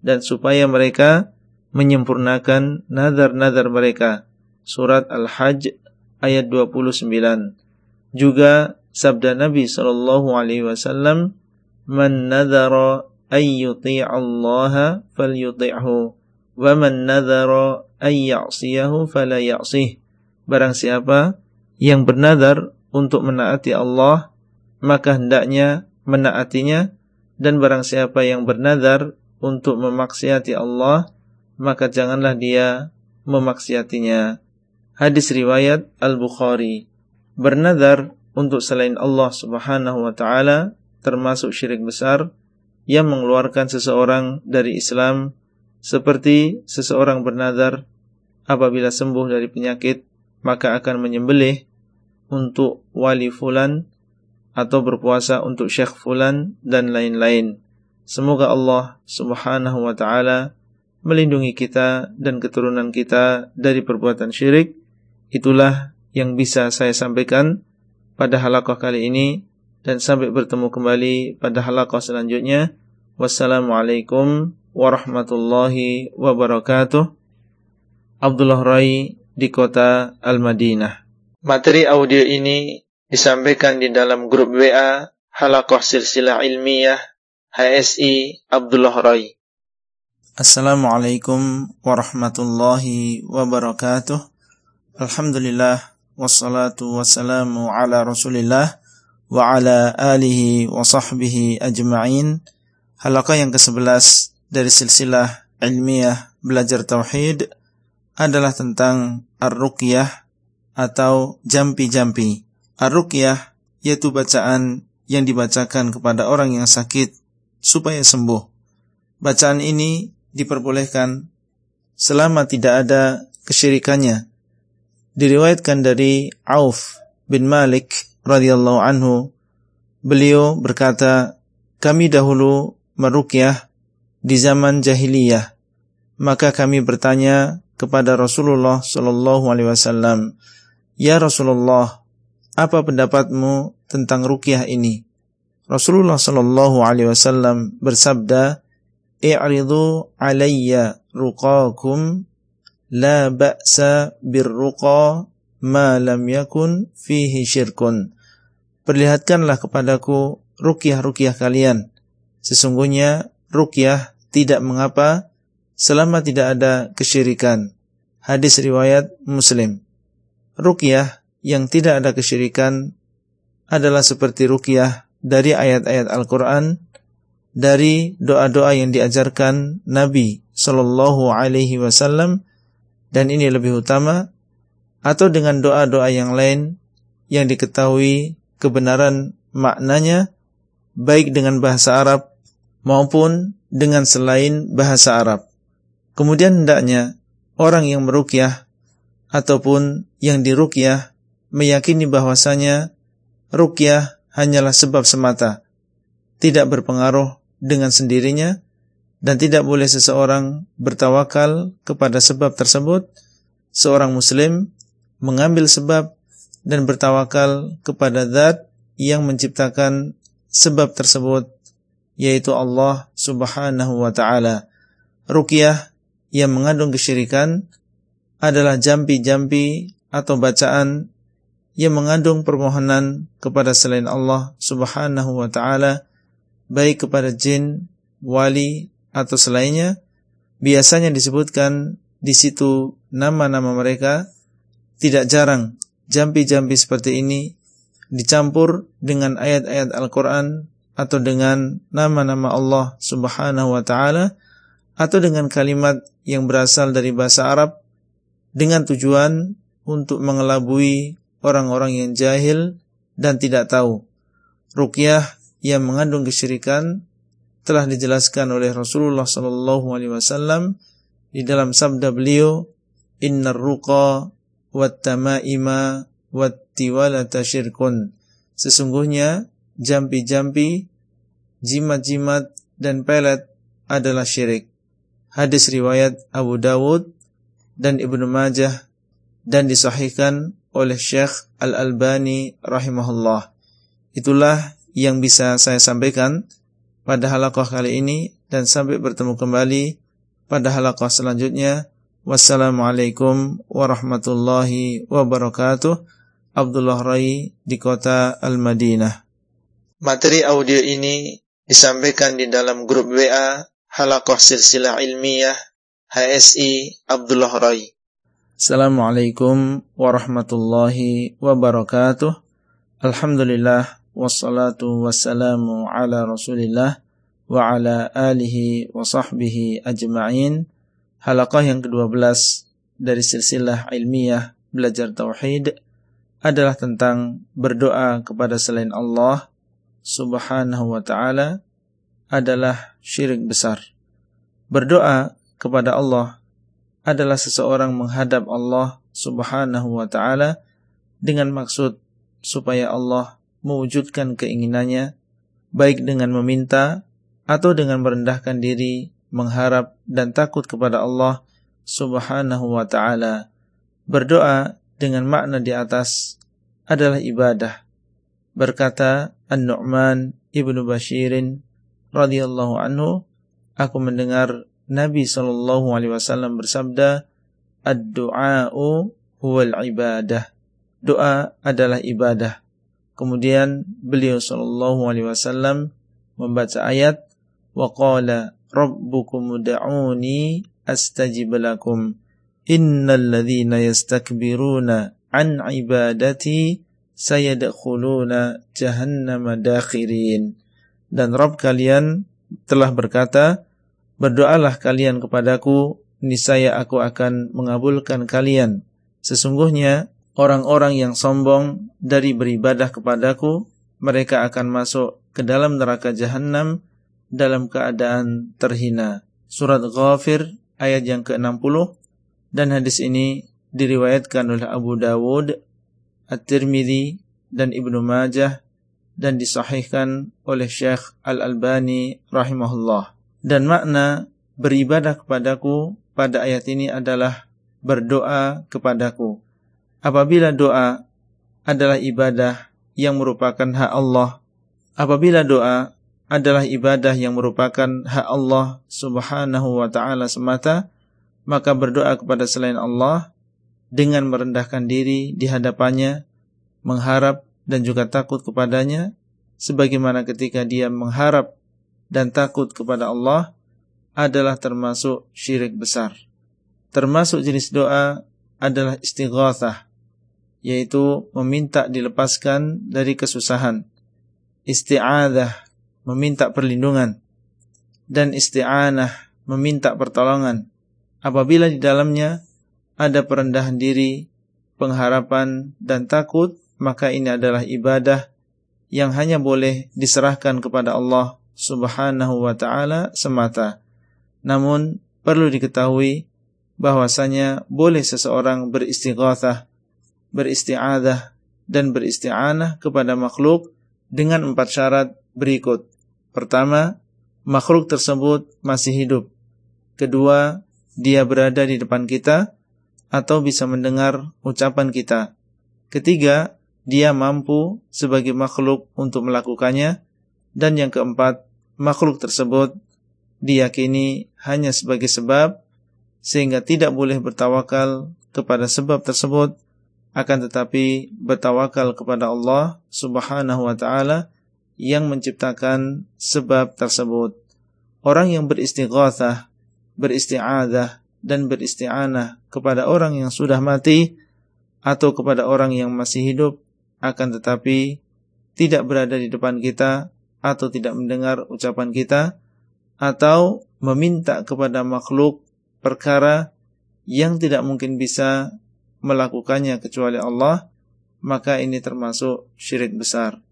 dan supaya mereka menyempurnakan nazar-nazar mereka. Surat Al-Hajj ayat 29. Juga sabda Nabi sallallahu alaihi wasallam, "Man nadhara ay yuti'allaha falyuti'hu wa man nadhara ay ya'siyahu fala ya'sih barang siapa yang bernadar untuk menaati Allah maka hendaknya menaatinya dan barang siapa yang bernadar untuk memaksiati Allah maka janganlah dia memaksiatinya hadis riwayat Al-Bukhari bernadar untuk selain Allah Subhanahu wa taala termasuk syirik besar yang mengeluarkan seseorang dari Islam seperti seseorang bernazar apabila sembuh dari penyakit maka akan menyembelih untuk wali fulan atau berpuasa untuk syekh fulan dan lain-lain. Semoga Allah Subhanahu wa taala melindungi kita dan keturunan kita dari perbuatan syirik. Itulah yang bisa saya sampaikan pada halaqah kali ini dan sampai bertemu kembali pada halaqah selanjutnya. Wassalamualaikum warahmatullahi wabarakatuh. Abdullah Rai di kota Al-Madinah. Materi audio ini disampaikan di dalam grup WA Halaqah Silsilah Ilmiah HSI Abdullah Rai. Assalamualaikum warahmatullahi wabarakatuh. Alhamdulillah wassalatu wassalamu ala Rasulillah wa ala alihi wa sahbihi ajma'in. Halaqah yang ke-11 dari silsilah ilmiah belajar tauhid adalah tentang ar-ruqyah atau jampi-jampi. Ar-ruqyah yaitu bacaan yang dibacakan kepada orang yang sakit supaya sembuh. Bacaan ini diperbolehkan selama tidak ada kesyirikannya. Diriwayatkan dari Auf bin Malik radhiyallahu anhu beliau berkata kami dahulu merukyah di zaman jahiliyah maka kami bertanya kepada Rasulullah Shallallahu Alaihi Wasallam, Ya Rasulullah, apa pendapatmu tentang rukyah ini? Rasulullah Shallallahu Alaihi Wasallam bersabda, "I'ridu alayya ruqakum la ba'sa birruqa ma lam yakun fihi syirkun." Perlihatkanlah kepadaku rukyah-rukyah kalian. Sesungguhnya rukyah tidak mengapa selama tidak ada kesyirikan. Hadis riwayat Muslim. Rukyah yang tidak ada kesyirikan adalah seperti rukyah dari ayat-ayat Al-Quran, dari doa-doa yang diajarkan Nabi Shallallahu Alaihi Wasallam, dan ini lebih utama, atau dengan doa-doa yang lain yang diketahui kebenaran maknanya, baik dengan bahasa Arab maupun dengan selain bahasa Arab. Kemudian hendaknya orang yang merukyah ataupun yang dirukyah meyakini bahwasanya rukyah hanyalah sebab semata, tidak berpengaruh dengan sendirinya dan tidak boleh seseorang bertawakal kepada sebab tersebut. Seorang muslim mengambil sebab dan bertawakal kepada zat yang menciptakan sebab tersebut yaitu Allah Subhanahu wa taala. Rukyah yang mengandung kesyirikan adalah jampi-jampi atau bacaan yang mengandung permohonan kepada selain Allah Subhanahu wa taala baik kepada jin, wali atau selainnya biasanya disebutkan di situ nama-nama mereka tidak jarang jampi-jampi seperti ini dicampur dengan ayat-ayat Al-Qur'an atau dengan nama-nama Allah Subhanahu wa taala atau dengan kalimat yang berasal dari bahasa Arab dengan tujuan untuk mengelabui orang-orang yang jahil dan tidak tahu. Ruqyah yang mengandung kesyirikan telah dijelaskan oleh Rasulullah sallallahu alaihi wasallam di dalam sabda beliau, "Innar ruqa wat tamaima wat syirkun." Sesungguhnya jampi-jampi, jimat-jimat dan pelet adalah syirik. Hadis riwayat Abu Dawud dan Ibnu Majah dan disahihkan oleh Syekh Al-Albani rahimahullah. Itulah yang bisa saya sampaikan pada halaqah kali ini dan sampai bertemu kembali pada halaqah selanjutnya. Wassalamualaikum warahmatullahi wabarakatuh. Abdullah Rai di kota Al-Madinah. Materi audio ini disampaikan di dalam grup WA Halaqah Silsilah Ilmiah HSI Abdullah Rai. Assalamualaikum warahmatullahi wabarakatuh. Alhamdulillah wassalatu wassalamu ala Rasulillah wa ala alihi wa sahbihi ajma'in. Halaqah yang ke-12 dari silsilah ilmiah belajar tauhid adalah tentang berdoa kepada selain Allah Subhanahu wa taala adalah syirik besar. Berdoa kepada Allah adalah seseorang menghadap Allah Subhanahu wa taala dengan maksud supaya Allah mewujudkan keinginannya baik dengan meminta atau dengan merendahkan diri, mengharap dan takut kepada Allah Subhanahu wa taala. Berdoa dengan makna di atas adalah ibadah. Berkata An-Nu'man Ibnu Bashirin radhiyallahu anhu, aku mendengar Nabi sallallahu alaihi wasallam bersabda, "Ad-du'a'u huwal ibadah." Doa adalah ibadah. Kemudian beliau sallallahu alaihi wasallam membaca ayat wa qala rabbukum ud'uni astajib lakum innal ladzina yastakbiruna an ibadati sayadkhuluna jahannama dakhirin dan Rabb kalian telah berkata Berdoalah kalian kepadaku, niscaya aku akan mengabulkan kalian. Sesungguhnya orang-orang yang sombong dari beribadah kepadaku, mereka akan masuk ke dalam neraka jahanam dalam keadaan terhina. Surat Ghafir ayat yang ke-60 dan hadis ini diriwayatkan oleh Abu Dawud, At-Tirmidzi dan Ibnu Majah dan disahihkan oleh Syekh Al-Albani rahimahullah. Dan makna beribadah kepadaku pada ayat ini adalah berdoa kepadaku. Apabila doa adalah ibadah yang merupakan hak Allah, apabila doa adalah ibadah yang merupakan hak Allah Subhanahu wa taala semata, maka berdoa kepada selain Allah dengan merendahkan diri di hadapannya, mengharap dan juga takut kepadanya, sebagaimana ketika dia mengharap dan takut kepada Allah adalah termasuk syirik besar. Termasuk jenis doa adalah istighatsah, yaitu meminta dilepaskan dari kesusahan. Isti'adah meminta perlindungan dan isti'anah meminta pertolongan apabila di dalamnya ada perendahan diri, pengharapan dan takut maka ini adalah ibadah yang hanya boleh diserahkan kepada Allah Subhanahu wa taala semata. Namun perlu diketahui bahwasanya boleh seseorang beristighatsah, beristi'adah dan beristi'anah kepada makhluk dengan empat syarat berikut. Pertama, makhluk tersebut masih hidup. Kedua, dia berada di depan kita atau bisa mendengar ucapan kita. Ketiga, dia mampu sebagai makhluk untuk melakukannya. Dan yang keempat, makhluk tersebut diyakini hanya sebagai sebab sehingga tidak boleh bertawakal kepada sebab tersebut akan tetapi bertawakal kepada Allah Subhanahu wa taala yang menciptakan sebab tersebut. Orang yang beristighatsah, beristi'adah dan beristi'anah kepada orang yang sudah mati atau kepada orang yang masih hidup akan tetapi tidak berada di depan kita atau tidak mendengar ucapan kita atau meminta kepada makhluk perkara yang tidak mungkin bisa melakukannya kecuali Allah maka ini termasuk syirik besar.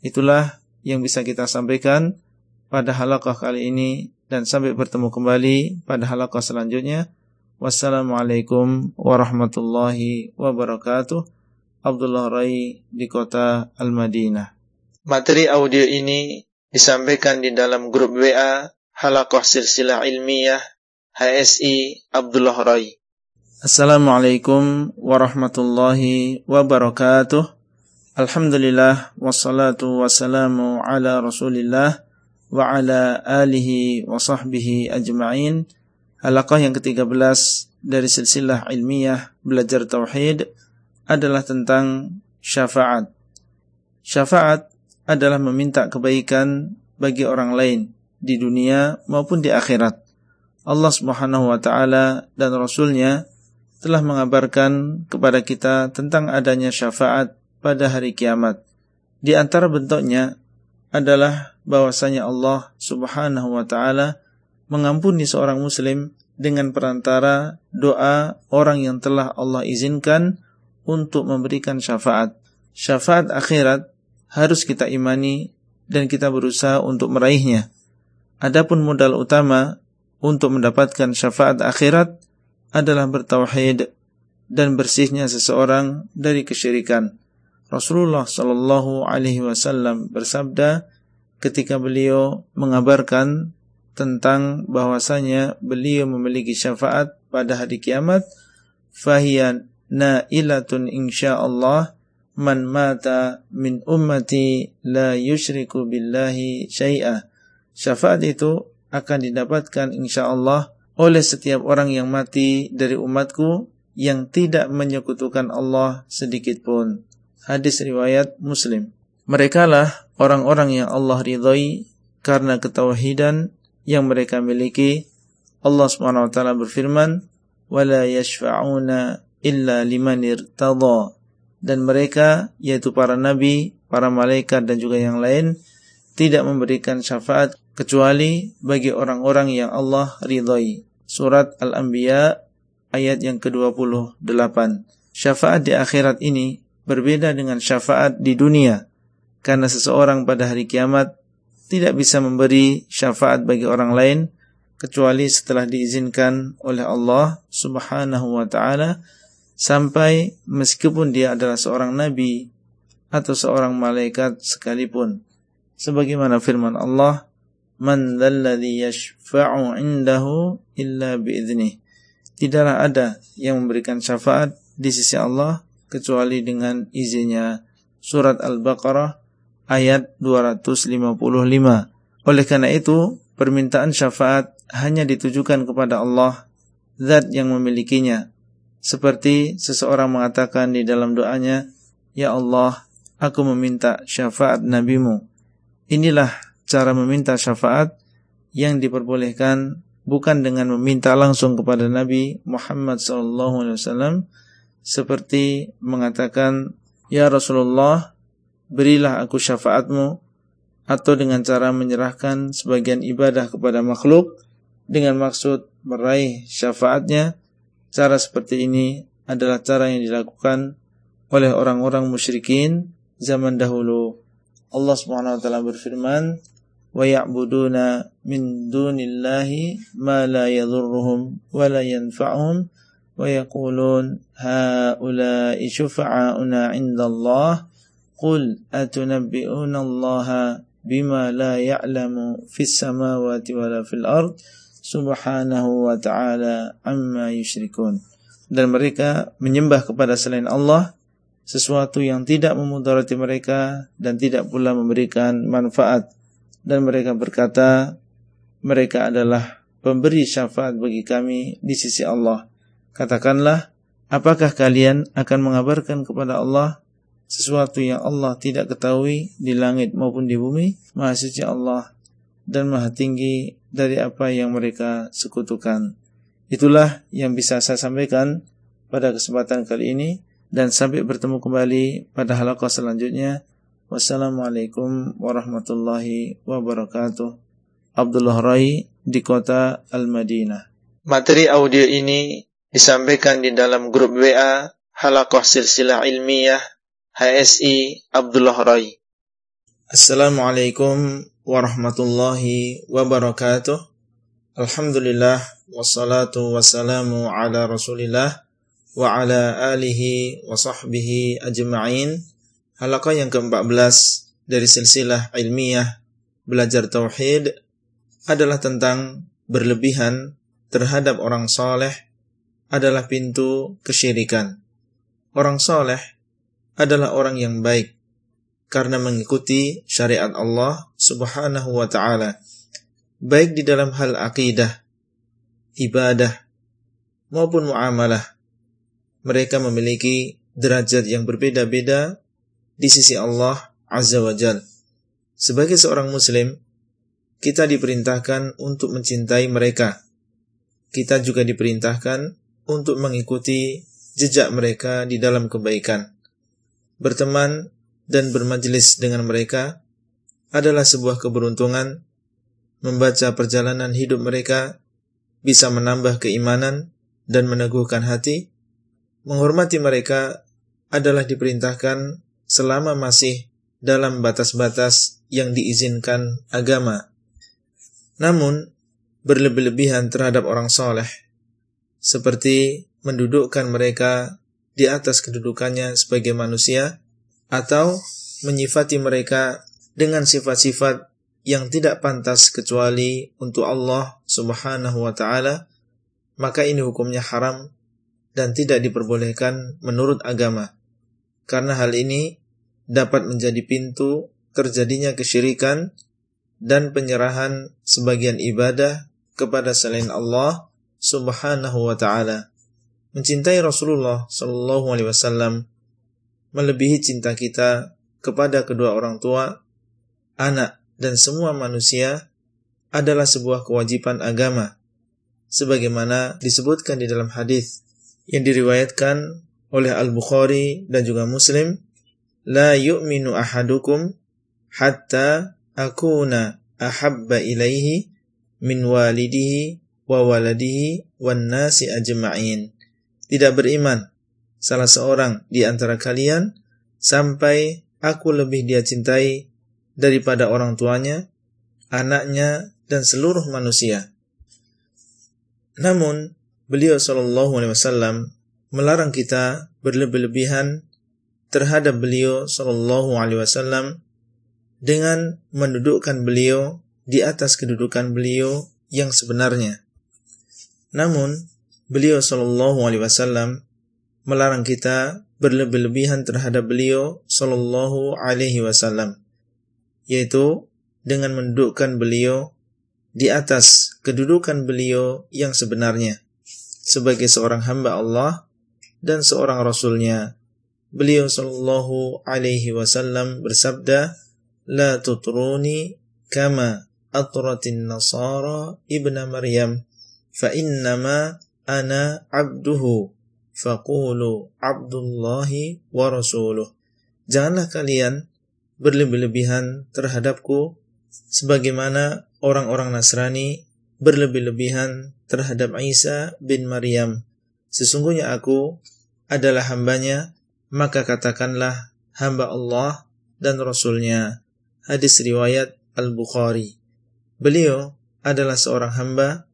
Itulah yang bisa kita sampaikan pada halaqah kali ini dan sampai bertemu kembali pada halaqah selanjutnya. Wassalamualaikum warahmatullahi wabarakatuh. Abdullah Rai di kota Al-Madinah. Materi audio ini disampaikan di dalam grup WA Halaqah Silsilah Ilmiah HSI Abdullah Rai. Assalamualaikum warahmatullahi wabarakatuh. Alhamdulillah wassalatu wassalamu ala Rasulillah wa ala alihi wa sahbihi ajma'in. Halaqah yang ke-13 dari silsilah ilmiah belajar tauhid adalah tentang syafaat. Syafaat adalah meminta kebaikan bagi orang lain di dunia maupun di akhirat. Allah Subhanahu wa taala dan rasulnya telah mengabarkan kepada kita tentang adanya syafaat pada hari kiamat. Di antara bentuknya adalah bahwasanya Allah Subhanahu wa taala mengampuni seorang muslim dengan perantara doa orang yang telah Allah izinkan untuk memberikan syafaat. Syafaat akhirat harus kita imani dan kita berusaha untuk meraihnya. Adapun modal utama untuk mendapatkan syafaat akhirat adalah bertauhid dan bersihnya seseorang dari kesyirikan. Rasulullah Shallallahu Alaihi Wasallam bersabda ketika beliau mengabarkan tentang bahwasanya beliau memiliki syafaat pada hari kiamat fahiyan nailatun insyaallah man mata min ummati la yushriku billahi syai'a syafaat itu akan didapatkan insyaallah oleh setiap orang yang mati dari umatku yang tidak menyekutukan Allah sedikit pun Hadis riwayat Muslim. Mereka lah orang-orang yang Allah ridhai karena ketauhidan yang mereka miliki. Allah taala berfirman, "Wala yashfa'una illa liman irtadha." Dan mereka yaitu para nabi, para malaikat dan juga yang lain tidak memberikan syafaat kecuali bagi orang-orang yang Allah ridhai. Surat Al-Anbiya ayat yang ke-28. Syafaat di akhirat ini berbeda dengan syafaat di dunia karena seseorang pada hari kiamat tidak bisa memberi syafaat bagi orang lain kecuali setelah diizinkan oleh Allah Subhanahu wa taala sampai meskipun dia adalah seorang nabi atau seorang malaikat sekalipun sebagaimana firman Allah man dzalladzi yashfa'u 'indahu illa tidaklah ada yang memberikan syafaat di sisi Allah kecuali dengan izinnya. Surat Al-Baqarah ayat 255. Oleh karena itu, permintaan syafaat hanya ditujukan kepada Allah, zat yang memilikinya. Seperti seseorang mengatakan di dalam doanya, Ya Allah, aku meminta syafaat nabimu. Inilah cara meminta syafaat yang diperbolehkan bukan dengan meminta langsung kepada Nabi Muhammad SAW seperti mengatakan ya Rasulullah berilah aku syafaatmu atau dengan cara menyerahkan sebagian ibadah kepada makhluk dengan maksud meraih syafaatnya. Cara seperti ini adalah cara yang dilakukan oleh orang-orang musyrikin zaman dahulu. Allah Subhanahu wa berfirman ويعبدون من دون الله ما لا يضرهم ولا ينفعهم ويقولون هؤلاء شفعاؤنا عند الله قل أتنبئون الله بما لا يعلم في السماوات ولا في الأرض سبحانه وتعالى عما يشركون dan mereka menyembah kepada selain Allah sesuatu yang tidak memudarati mereka dan tidak pula memberikan manfaat dan mereka berkata mereka adalah pemberi syafaat bagi kami di sisi Allah. Katakanlah, apakah kalian akan mengabarkan kepada Allah sesuatu yang Allah tidak ketahui di langit maupun di bumi? Maha suci Allah dan maha tinggi dari apa yang mereka sekutukan. Itulah yang bisa saya sampaikan pada kesempatan kali ini dan sampai bertemu kembali pada halaqah selanjutnya. Wassalamualaikum warahmatullahi wabarakatuh. Abdullah Rai di kota Al-Madinah. Materi audio ini disampaikan di dalam grup WA Halakoh Silsilah Ilmiah HSI Abdullah Rai. Assalamualaikum warahmatullahi wabarakatuh. Alhamdulillah wassalatu wassalamu ala Rasulillah wa ala alihi wa sahbihi ajma'in. Halaqah yang ke-14 dari silsilah ilmiah belajar tauhid adalah tentang berlebihan terhadap orang soleh adalah pintu kesyirikan. Orang soleh adalah orang yang baik karena mengikuti syariat Allah subhanahu wa ta'ala. Baik di dalam hal akidah, ibadah, maupun muamalah. Mereka memiliki derajat yang berbeda-beda di sisi Allah Azza wa Jal. Sebagai seorang muslim, kita diperintahkan untuk mencintai mereka. Kita juga diperintahkan untuk mengikuti jejak mereka di dalam kebaikan. Berteman dan bermajlis dengan mereka adalah sebuah keberuntungan. Membaca perjalanan hidup mereka bisa menambah keimanan dan meneguhkan hati. Menghormati mereka adalah diperintahkan selama masih dalam batas-batas yang diizinkan agama. Namun, berlebih-lebihan terhadap orang soleh, seperti mendudukkan mereka di atas kedudukannya sebagai manusia, atau menyifati mereka dengan sifat-sifat yang tidak pantas kecuali untuk Allah Subhanahu wa taala, maka ini hukumnya haram dan tidak diperbolehkan menurut agama. Karena hal ini dapat menjadi pintu terjadinya kesyirikan dan penyerahan sebagian ibadah kepada selain Allah Subhanahu wa taala. Mencintai Rasulullah sallallahu alaihi wasallam melebihi cinta kita kepada kedua orang tua, anak dan semua manusia adalah sebuah kewajiban agama sebagaimana disebutkan di dalam hadis yang diriwayatkan oleh Al-Bukhari dan juga Muslim ahadukum hatta akuna ahabba ilaihi min walidihi wa waladihi wan nasi ajma'in. Tidak beriman salah seorang di antara kalian sampai aku lebih dia cintai daripada orang tuanya, anaknya dan seluruh manusia. Namun beliau sallallahu alaihi wasallam melarang kita berlebih-lebihan terhadap beliau Shallallahu Alaihi Wasallam dengan mendudukkan beliau di atas kedudukan beliau yang sebenarnya. Namun, beliau Shallallahu Alaihi Wasallam melarang kita berlebih-lebihan terhadap beliau Shallallahu Alaihi Wasallam, yaitu dengan mendudukkan beliau di atas kedudukan beliau yang sebenarnya sebagai seorang hamba Allah dan seorang rasulnya. Beliau sallallahu alaihi wasallam bersabda, "La tutruni kama atratin nasara ibna Maryam, fa innama ana abduhu, faqulu abdullahi wa rasuluh." Janganlah kalian berlebih-lebihan terhadapku sebagaimana orang-orang Nasrani berlebih-lebihan terhadap Isa bin Maryam. Sesungguhnya aku adalah hambanya, maka katakanlah hamba Allah dan Rasulnya. Hadis riwayat Al-Bukhari. Beliau adalah seorang hamba,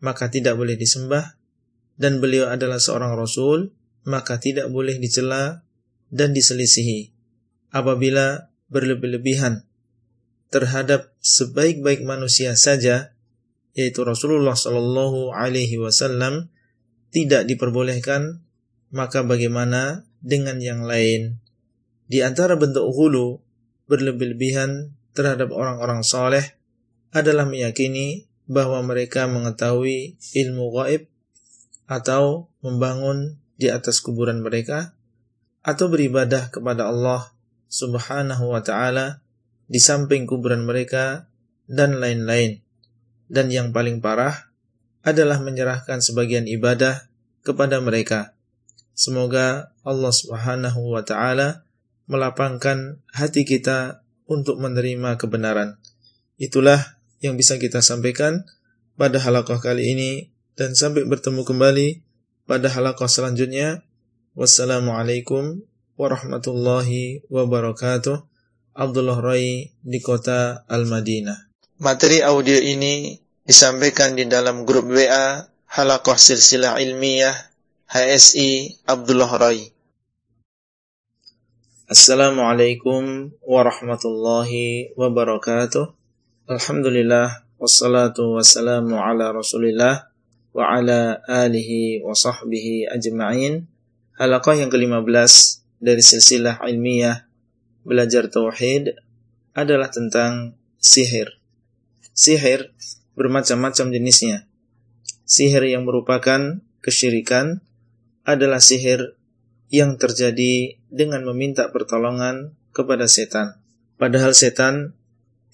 maka tidak boleh disembah, dan beliau adalah seorang Rasul, maka tidak boleh dicela dan diselisihi. Apabila berlebih-lebihan terhadap sebaik-baik manusia saja, yaitu Rasulullah Shallallahu Alaihi Wasallam tidak diperbolehkan, maka bagaimana dengan yang lain? Di antara bentuk hulu berlebih-lebihan terhadap orang-orang soleh adalah meyakini bahwa mereka mengetahui ilmu gaib atau membangun di atas kuburan mereka atau beribadah kepada Allah Subhanahu wa taala di samping kuburan mereka dan lain-lain dan yang paling parah adalah menyerahkan sebagian ibadah kepada mereka. Semoga Allah Subhanahu wa taala melapangkan hati kita untuk menerima kebenaran. Itulah yang bisa kita sampaikan pada halaqah kali ini dan sampai bertemu kembali pada halaqah selanjutnya. Wassalamualaikum warahmatullahi wabarakatuh. Abdullah Rai di kota Al-Madinah. Materi audio ini disampaikan di dalam grup WA Halakoh Silsilah Ilmiah HSI Abdullah Rai. Assalamualaikum warahmatullahi wabarakatuh. Alhamdulillah wassalatu wassalamu ala Rasulillah wa ala alihi wa sahbihi ajma'in. Halaqah yang ke-15 dari silsilah ilmiah belajar tauhid adalah tentang sihir. Sihir bermacam-macam jenisnya. Sihir yang merupakan kesyirikan adalah sihir yang terjadi dengan meminta pertolongan kepada setan. Padahal setan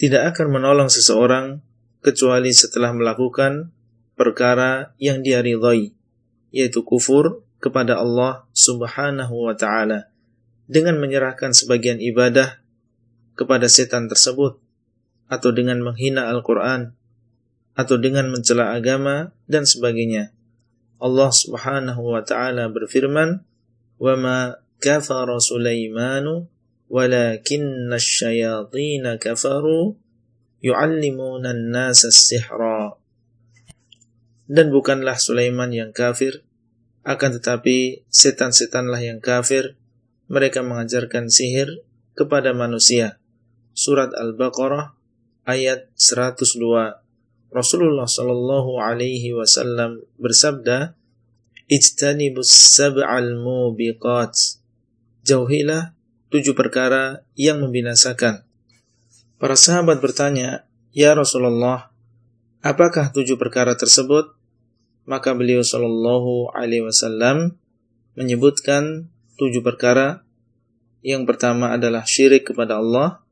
tidak akan menolong seseorang kecuali setelah melakukan perkara yang dia ridhai, yaitu kufur kepada Allah Subhanahu wa taala dengan menyerahkan sebagian ibadah kepada setan tersebut atau dengan menghina Al-Quran, atau dengan mencela agama, dan sebagainya. Allah Subhanahu wa taala berfirman, "Wa ma kafara Sulaiman walakinna asyayatin kafaru yu'allimuna an-nasa as-sihra." Dan bukanlah Sulaiman yang kafir, akan tetapi setan-setanlah yang kafir, mereka mengajarkan sihir kepada manusia. Surat Al-Baqarah ayat 102. Rasulullah Shallallahu alaihi wasallam bersabda Ijtanibus sab'al mubiqat Jauhilah tujuh perkara yang membinasakan Para sahabat bertanya Ya Rasulullah Apakah tujuh perkara tersebut? Maka beliau Shallallahu alaihi wasallam menyebutkan tujuh perkara Yang pertama adalah syirik kepada Allah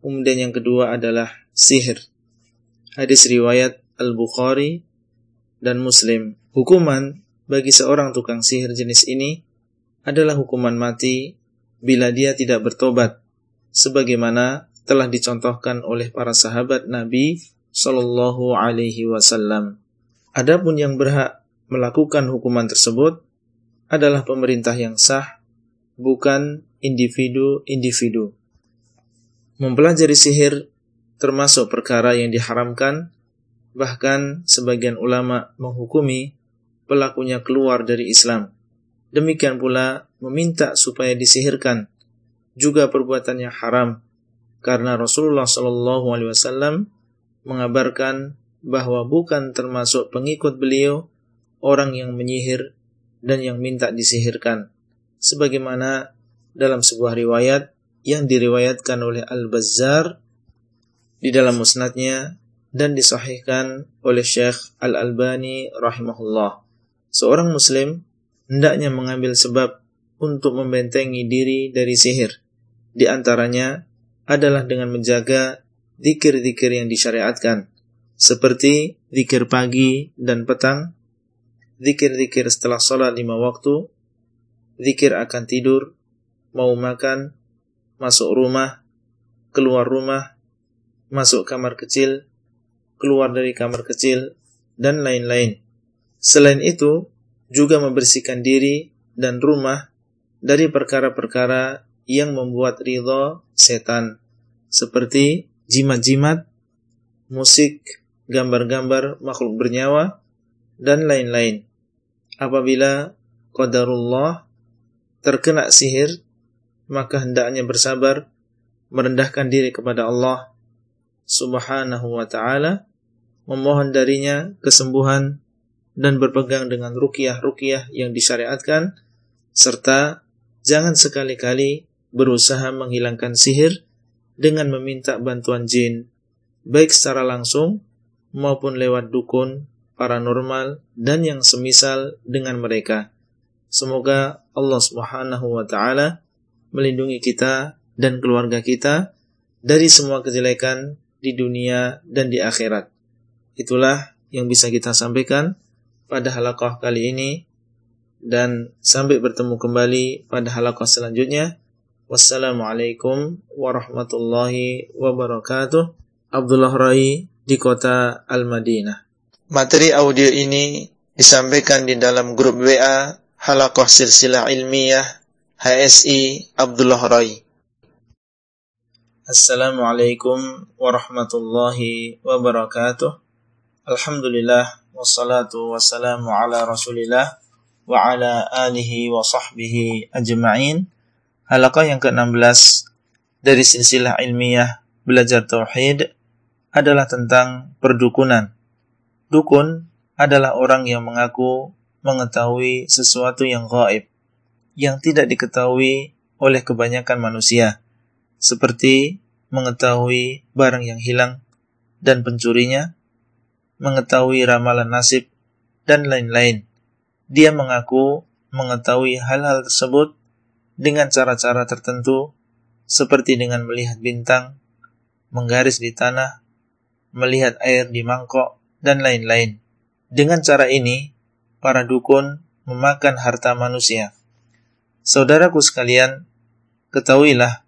Kemudian yang kedua adalah sihir. Hadis riwayat Al-Bukhari dan Muslim. Hukuman bagi seorang tukang sihir jenis ini adalah hukuman mati bila dia tidak bertobat sebagaimana telah dicontohkan oleh para sahabat Nabi Shallallahu alaihi wasallam. Adapun yang berhak melakukan hukuman tersebut adalah pemerintah yang sah, bukan individu-individu. Mempelajari sihir termasuk perkara yang diharamkan, bahkan sebagian ulama menghukumi pelakunya keluar dari Islam. Demikian pula meminta supaya disihirkan juga perbuatannya haram karena Rasulullah Shallallahu Alaihi Wasallam mengabarkan bahwa bukan termasuk pengikut beliau orang yang menyihir dan yang minta disihirkan. Sebagaimana dalam sebuah riwayat yang diriwayatkan oleh Al-Bazzar di dalam musnadnya dan disahihkan oleh Syekh Al-Albani rahimahullah. Seorang muslim hendaknya mengambil sebab untuk membentengi diri dari sihir. Di antaranya adalah dengan menjaga zikir-zikir yang disyariatkan seperti zikir pagi dan petang, zikir-zikir setelah sholat lima waktu, zikir akan tidur, mau makan, masuk rumah, keluar rumah, masuk kamar kecil, keluar dari kamar kecil, dan lain-lain. Selain itu, juga membersihkan diri dan rumah dari perkara-perkara yang membuat ridho setan, seperti jimat-jimat, musik, gambar-gambar makhluk bernyawa, dan lain-lain. Apabila qadarullah terkena sihir, maka hendaknya bersabar, merendahkan diri kepada Allah subhanahu wa ta'ala, memohon darinya kesembuhan dan berpegang dengan rukiah-rukiah yang disyariatkan, serta jangan sekali-kali berusaha menghilangkan sihir dengan meminta bantuan jin, baik secara langsung maupun lewat dukun, paranormal, dan yang semisal dengan mereka. Semoga Allah Subhanahu wa Ta'ala melindungi kita dan keluarga kita dari semua kejelekan di dunia dan di akhirat. Itulah yang bisa kita sampaikan pada halaqah kali ini dan sampai bertemu kembali pada halaqah selanjutnya. Wassalamualaikum warahmatullahi wabarakatuh. Abdullah Rai di kota Al-Madinah. Materi audio ini disampaikan di dalam grup WA Halaqah Silsilah Ilmiah HSI Abdullah Rai. Assalamualaikum warahmatullahi wabarakatuh. Alhamdulillah wassalatu wassalamu ala Rasulillah wa ala alihi wa sahbihi ajma'in. Halaqah yang ke-16 dari silsilah ilmiah belajar tauhid adalah tentang perdukunan. Dukun adalah orang yang mengaku mengetahui sesuatu yang gaib yang tidak diketahui oleh kebanyakan manusia seperti mengetahui barang yang hilang dan pencurinya, mengetahui ramalan nasib, dan lain-lain. Dia mengaku mengetahui hal-hal tersebut dengan cara-cara tertentu, seperti dengan melihat bintang, menggaris di tanah, melihat air di mangkok, dan lain-lain. Dengan cara ini, para dukun memakan harta manusia. Saudaraku sekalian, ketahuilah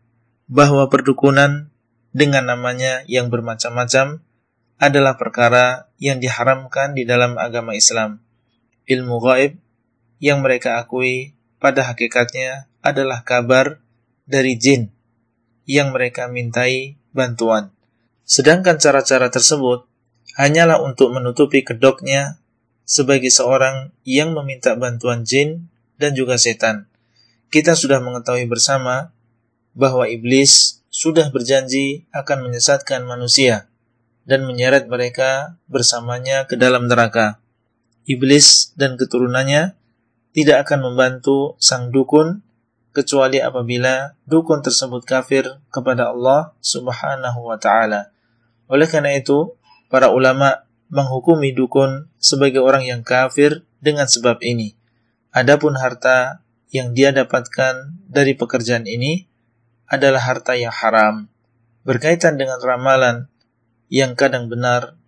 bahwa perdukunan dengan namanya yang bermacam-macam adalah perkara yang diharamkan di dalam agama Islam. Ilmu gaib yang mereka akui pada hakikatnya adalah kabar dari jin yang mereka mintai bantuan. Sedangkan cara-cara tersebut hanyalah untuk menutupi kedoknya sebagai seorang yang meminta bantuan jin dan juga setan. Kita sudah mengetahui bersama bahwa iblis sudah berjanji akan menyesatkan manusia dan menyeret mereka bersamanya ke dalam neraka. Iblis dan keturunannya tidak akan membantu sang dukun kecuali apabila dukun tersebut kafir kepada Allah Subhanahu wa taala. Oleh karena itu, para ulama menghukumi dukun sebagai orang yang kafir dengan sebab ini. Adapun harta yang dia dapatkan dari pekerjaan ini adalah harta yang haram berkaitan dengan ramalan yang kadang benar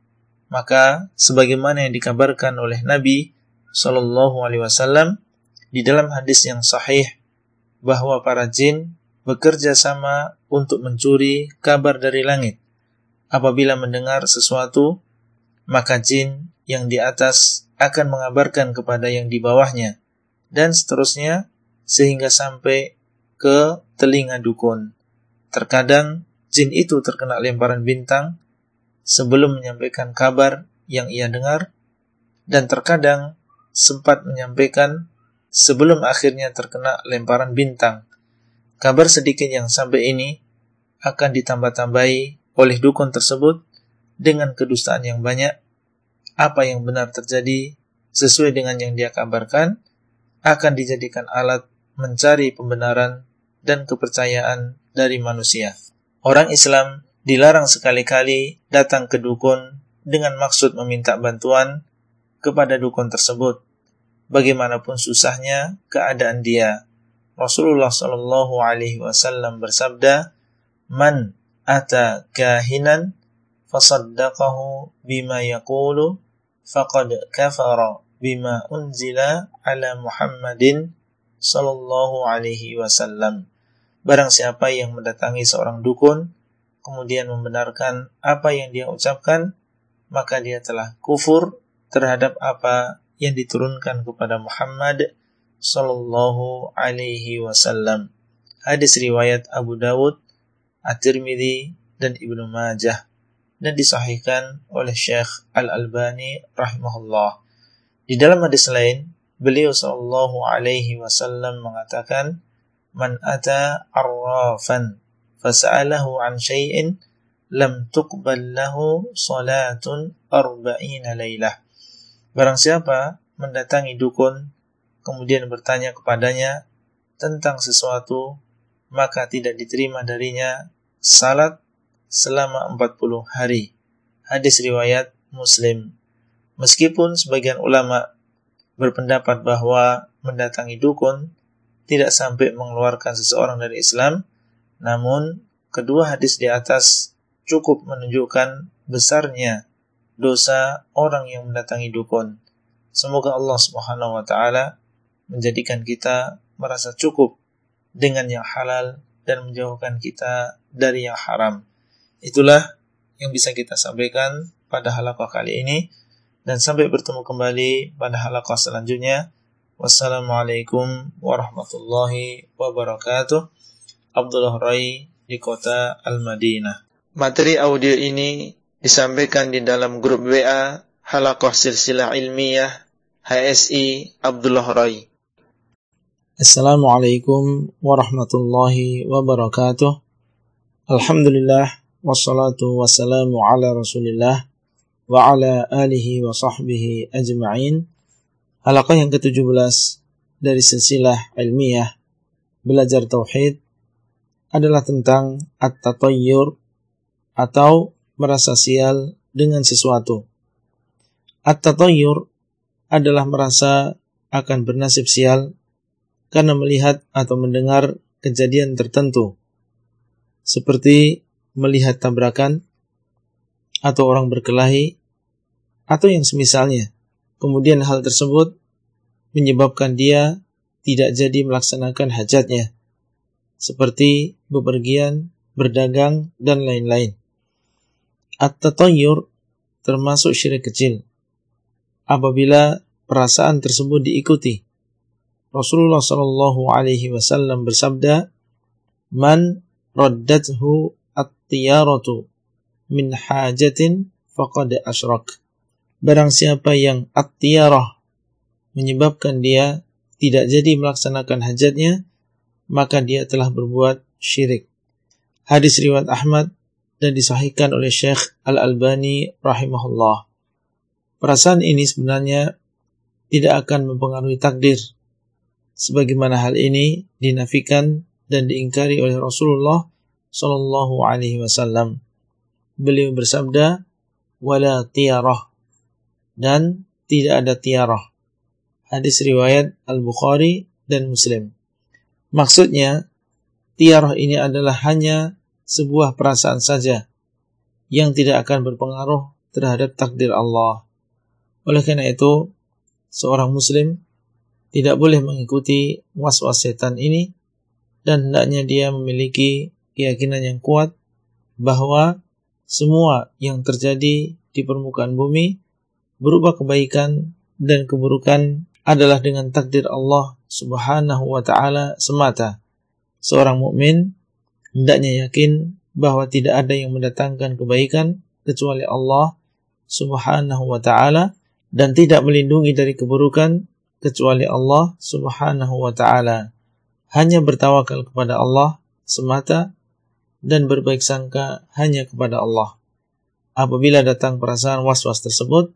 maka sebagaimana yang dikabarkan oleh Nabi Shallallahu Alaihi Wasallam di dalam hadis yang sahih bahwa para jin bekerja sama untuk mencuri kabar dari langit. Apabila mendengar sesuatu, maka jin yang di atas akan mengabarkan kepada yang di bawahnya, dan seterusnya sehingga sampai ke telinga dukun. Terkadang jin itu terkena lemparan bintang sebelum menyampaikan kabar yang ia dengar dan terkadang sempat menyampaikan sebelum akhirnya terkena lemparan bintang. Kabar sedikit yang sampai ini akan ditambah-tambahi oleh dukun tersebut dengan kedustaan yang banyak. Apa yang benar terjadi sesuai dengan yang dia kabarkan akan dijadikan alat mencari pembenaran dan kepercayaan dari manusia. Orang Islam dilarang sekali-kali datang ke dukun dengan maksud meminta bantuan kepada dukun tersebut. Bagaimanapun susahnya keadaan dia. Rasulullah Shallallahu Alaihi Wasallam bersabda, "Man ata kahinan fasaddaqahu bima yaqulu faqad kafara bima unzila ala Muhammadin sallallahu alaihi wasallam. Barang siapa yang mendatangi seorang dukun kemudian membenarkan apa yang dia ucapkan, maka dia telah kufur terhadap apa yang diturunkan kepada Muhammad sallallahu alaihi wasallam. Hadis riwayat Abu Dawud, At-Tirmidzi dan Ibnu Majah dan disahihkan oleh Syekh Al-Albani rahimahullah. Di dalam hadis lain, beliau sallallahu alaihi wasallam mengatakan, "Man ata arrafan fas'alahu an syai'in lam tuqbal lahu salatun arba'ina lailah." Barang siapa mendatangi dukun kemudian bertanya kepadanya tentang sesuatu, maka tidak diterima darinya salat selama 40 hari. Hadis riwayat Muslim. Meskipun sebagian ulama berpendapat bahwa mendatangi dukun tidak sampai mengeluarkan seseorang dari Islam, namun kedua hadis di atas cukup menunjukkan besarnya dosa orang yang mendatangi dukun. Semoga Allah Subhanahu wa taala menjadikan kita merasa cukup dengan yang halal dan menjauhkan kita dari yang haram. Itulah yang bisa kita sampaikan pada halaqah kali ini dan sampai bertemu kembali pada halaqah selanjutnya. Wassalamualaikum warahmatullahi wabarakatuh. Abdullah Rai di kota Al-Madinah. Materi audio ini disampaikan di dalam grup WA Halaqah Silsilah Ilmiah HSI Abdullah Rai. Assalamualaikum warahmatullahi wabarakatuh. Alhamdulillah wassalatu wassalamu ala Rasulillah wa ala alihi wa sahbihi ajma'in. Halaqah yang ke-17 dari silsilah ilmiah belajar tauhid adalah tentang at-tatayyur atau merasa sial dengan sesuatu. At-tatayyur adalah merasa akan bernasib sial karena melihat atau mendengar kejadian tertentu seperti melihat tabrakan atau orang berkelahi atau yang semisalnya. Kemudian hal tersebut menyebabkan dia tidak jadi melaksanakan hajatnya, seperti bepergian, berdagang, dan lain-lain. At-tatayyur termasuk syirik kecil. Apabila perasaan tersebut diikuti. Rasulullah Shallallahu Alaihi Wasallam bersabda, "Man raddathu at-tiyaratu min hajatin faqad asyrak." Barang siapa yang at-tiyarah menyebabkan dia tidak jadi melaksanakan hajatnya, maka dia telah berbuat syirik. Hadis riwayat Ahmad dan disahihkan oleh Syekh Al-Albani rahimahullah. Perasaan ini sebenarnya tidak akan mempengaruhi takdir. Sebagaimana hal ini dinafikan dan diingkari oleh Rasulullah Shallallahu alaihi wasallam. Beliau bersabda, "Wala tiyarah." Dan tidak ada tiarah. Hadis riwayat Al-Bukhari dan Muslim. Maksudnya, tiarah ini adalah hanya sebuah perasaan saja yang tidak akan berpengaruh terhadap takdir Allah. Oleh karena itu, seorang muslim tidak boleh mengikuti was-was setan ini dan hendaknya dia memiliki keyakinan yang kuat bahwa semua yang terjadi di permukaan bumi berupa kebaikan dan keburukan adalah dengan takdir Allah Subhanahu wa taala semata. Seorang mukmin hendaknya yakin bahwa tidak ada yang mendatangkan kebaikan kecuali Allah Subhanahu wa taala dan tidak melindungi dari keburukan kecuali Allah Subhanahu wa taala. Hanya bertawakal kepada Allah semata dan berbaik sangka hanya kepada Allah. Apabila datang perasaan was-was tersebut,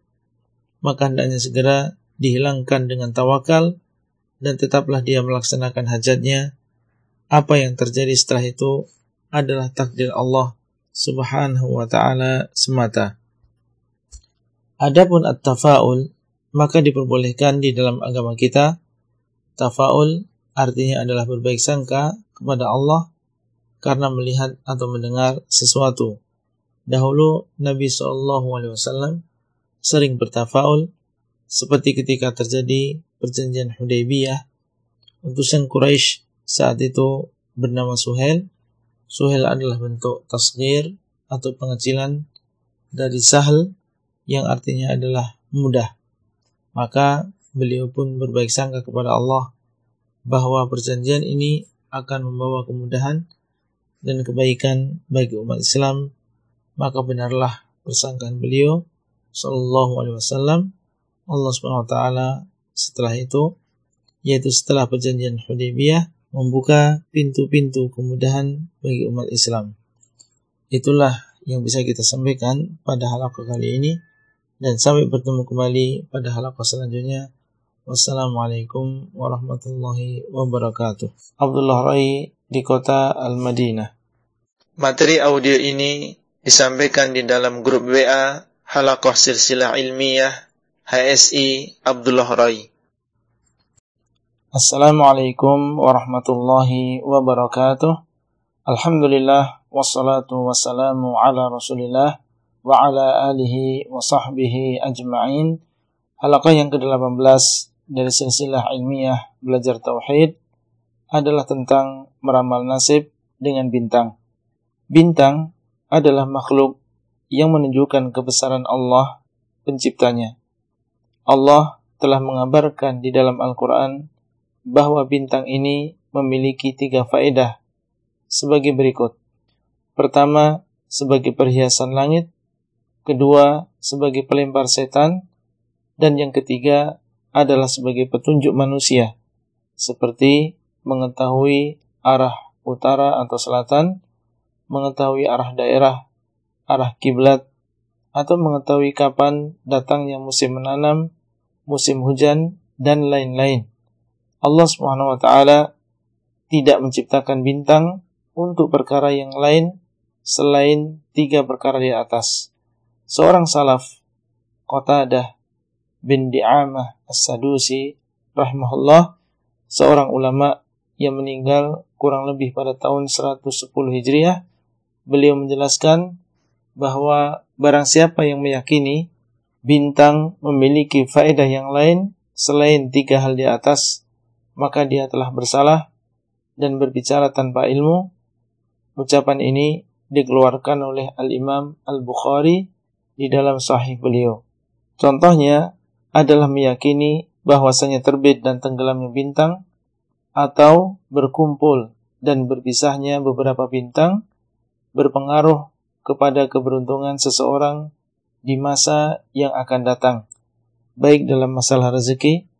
maka hendaknya segera dihilangkan dengan tawakal dan tetaplah dia melaksanakan hajatnya. Apa yang terjadi setelah itu adalah takdir Allah Subhanahu wa taala semata. Adapun at-tafaul maka diperbolehkan di dalam agama kita. Tafaul artinya adalah berbaik sangka kepada Allah karena melihat atau mendengar sesuatu. Dahulu Nabi SAW sering bertafaul seperti ketika terjadi perjanjian Hudaybiyah. Utusan Quraisy saat itu bernama Suhel. Suhel adalah bentuk tasgir atau pengecilan dari Sahel yang artinya adalah mudah. Maka beliau pun berbaik sangka kepada Allah bahwa perjanjian ini akan membawa kemudahan dan kebaikan bagi umat Islam. Maka benarlah persangkaan beliau Sallallahu Alaihi Wasallam Allah Subhanahu Wa Taala setelah itu yaitu setelah perjanjian Hudaybiyah membuka pintu-pintu kemudahan bagi umat Islam. Itulah yang bisa kita sampaikan pada halaqah kali ini dan sampai bertemu kembali pada halaqah selanjutnya. Wassalamualaikum warahmatullahi wabarakatuh. Abdullah Rai di kota Al-Madinah. Materi audio ini disampaikan di dalam grup WA Halaqah Silsilah Ilmiah HSI Abdullah Rai. Assalamualaikum warahmatullahi wabarakatuh. Alhamdulillah wassalatu wassalamu ala Rasulillah wa ala alihi wa sahbihi ajma'in. Halaqah yang ke-18 dari silsilah ilmiah belajar tauhid adalah tentang meramal nasib dengan bintang. Bintang adalah makhluk yang menunjukkan kebesaran Allah penciptanya. Allah telah mengabarkan di dalam Al-Quran bahwa bintang ini memiliki tiga faedah sebagai berikut. Pertama, sebagai perhiasan langit kedua sebagai pelempar setan, dan yang ketiga adalah sebagai petunjuk manusia, seperti mengetahui arah utara atau selatan, mengetahui arah daerah, arah kiblat, atau mengetahui kapan datangnya musim menanam, musim hujan, dan lain-lain. Allah Subhanahu wa taala tidak menciptakan bintang untuk perkara yang lain selain tiga perkara di atas seorang salaf Qatadah bin Di'amah As-Sadusi rahimahullah seorang ulama yang meninggal kurang lebih pada tahun 110 Hijriah beliau menjelaskan bahwa barang siapa yang meyakini bintang memiliki faedah yang lain selain tiga hal di atas maka dia telah bersalah dan berbicara tanpa ilmu ucapan ini dikeluarkan oleh Al-Imam Al-Bukhari di dalam sahih beliau. Contohnya adalah meyakini bahwasanya terbit dan tenggelamnya bintang atau berkumpul dan berpisahnya beberapa bintang berpengaruh kepada keberuntungan seseorang di masa yang akan datang, baik dalam masalah rezeki,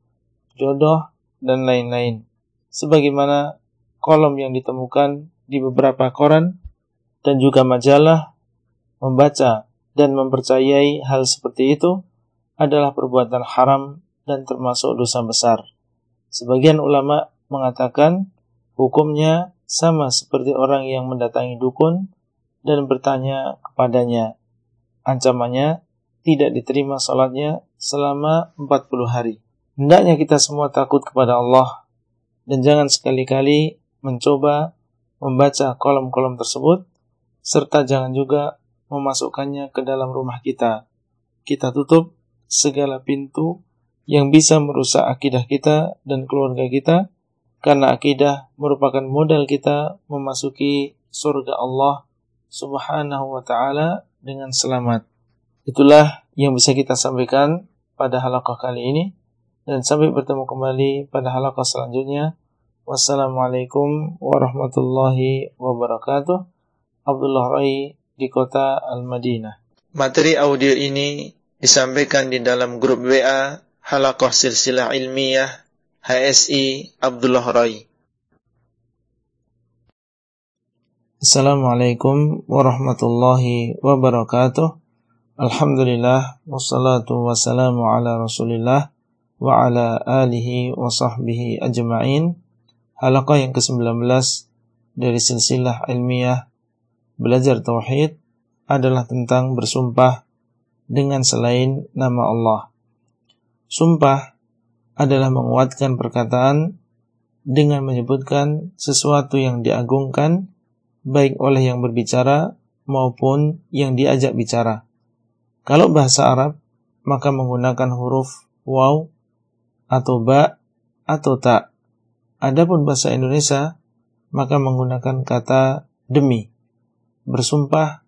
jodoh, dan lain-lain. Sebagaimana kolom yang ditemukan di beberapa koran dan juga majalah membaca dan mempercayai hal seperti itu adalah perbuatan haram dan termasuk dosa besar. Sebagian ulama mengatakan hukumnya sama seperti orang yang mendatangi dukun dan bertanya kepadanya. Ancamannya tidak diterima sholatnya selama 40 hari. Hendaknya kita semua takut kepada Allah dan jangan sekali-kali mencoba membaca kolom-kolom tersebut serta jangan juga memasukkannya ke dalam rumah kita. Kita tutup segala pintu yang bisa merusak akidah kita dan keluarga kita, karena akidah merupakan modal kita memasuki surga Allah Subhanahu wa Ta'ala dengan selamat. Itulah yang bisa kita sampaikan pada halaqah kali ini, dan sampai bertemu kembali pada halaqah selanjutnya. Wassalamualaikum warahmatullahi wabarakatuh. Abdullah Rai di kota Al-Madinah. Materi audio ini disampaikan di dalam grup WA Halakoh Silsilah Ilmiah HSI Abdullah Rai. Assalamualaikum warahmatullahi wabarakatuh. Alhamdulillah wassalatu wassalamu ala Rasulillah wa ala alihi wa sahbihi ajma'in. Halaqah yang ke-19 dari silsilah ilmiah belajar tauhid adalah tentang bersumpah dengan selain nama Allah. Sumpah adalah menguatkan perkataan dengan menyebutkan sesuatu yang diagungkan baik oleh yang berbicara maupun yang diajak bicara. Kalau bahasa Arab, maka menggunakan huruf waw atau ba atau ta. Adapun bahasa Indonesia, maka menggunakan kata demi. Bersumpah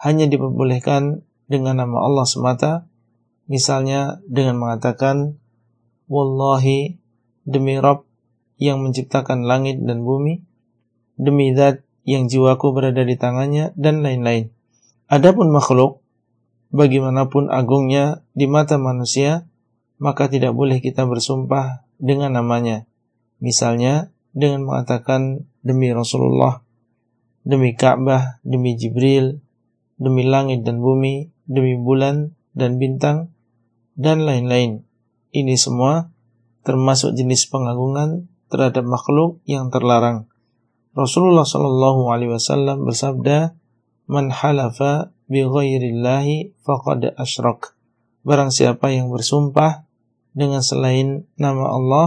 hanya diperbolehkan dengan nama Allah semata, misalnya dengan mengatakan Wallahi demi Rob yang menciptakan langit dan bumi, demi zat yang jiwaku berada di tangannya, dan lain-lain. Adapun makhluk, bagaimanapun agungnya di mata manusia, maka tidak boleh kita bersumpah dengan namanya. Misalnya dengan mengatakan demi Rasulullah, demi Ka'bah, demi Jibril, demi langit dan bumi, demi bulan dan bintang, dan lain-lain. Ini semua termasuk jenis pengagungan terhadap makhluk yang terlarang. Rasulullah Shallallahu Alaihi Wasallam bersabda, "Man halafa bi ghairillahi faqad asyrak. Barang siapa yang bersumpah dengan selain nama Allah,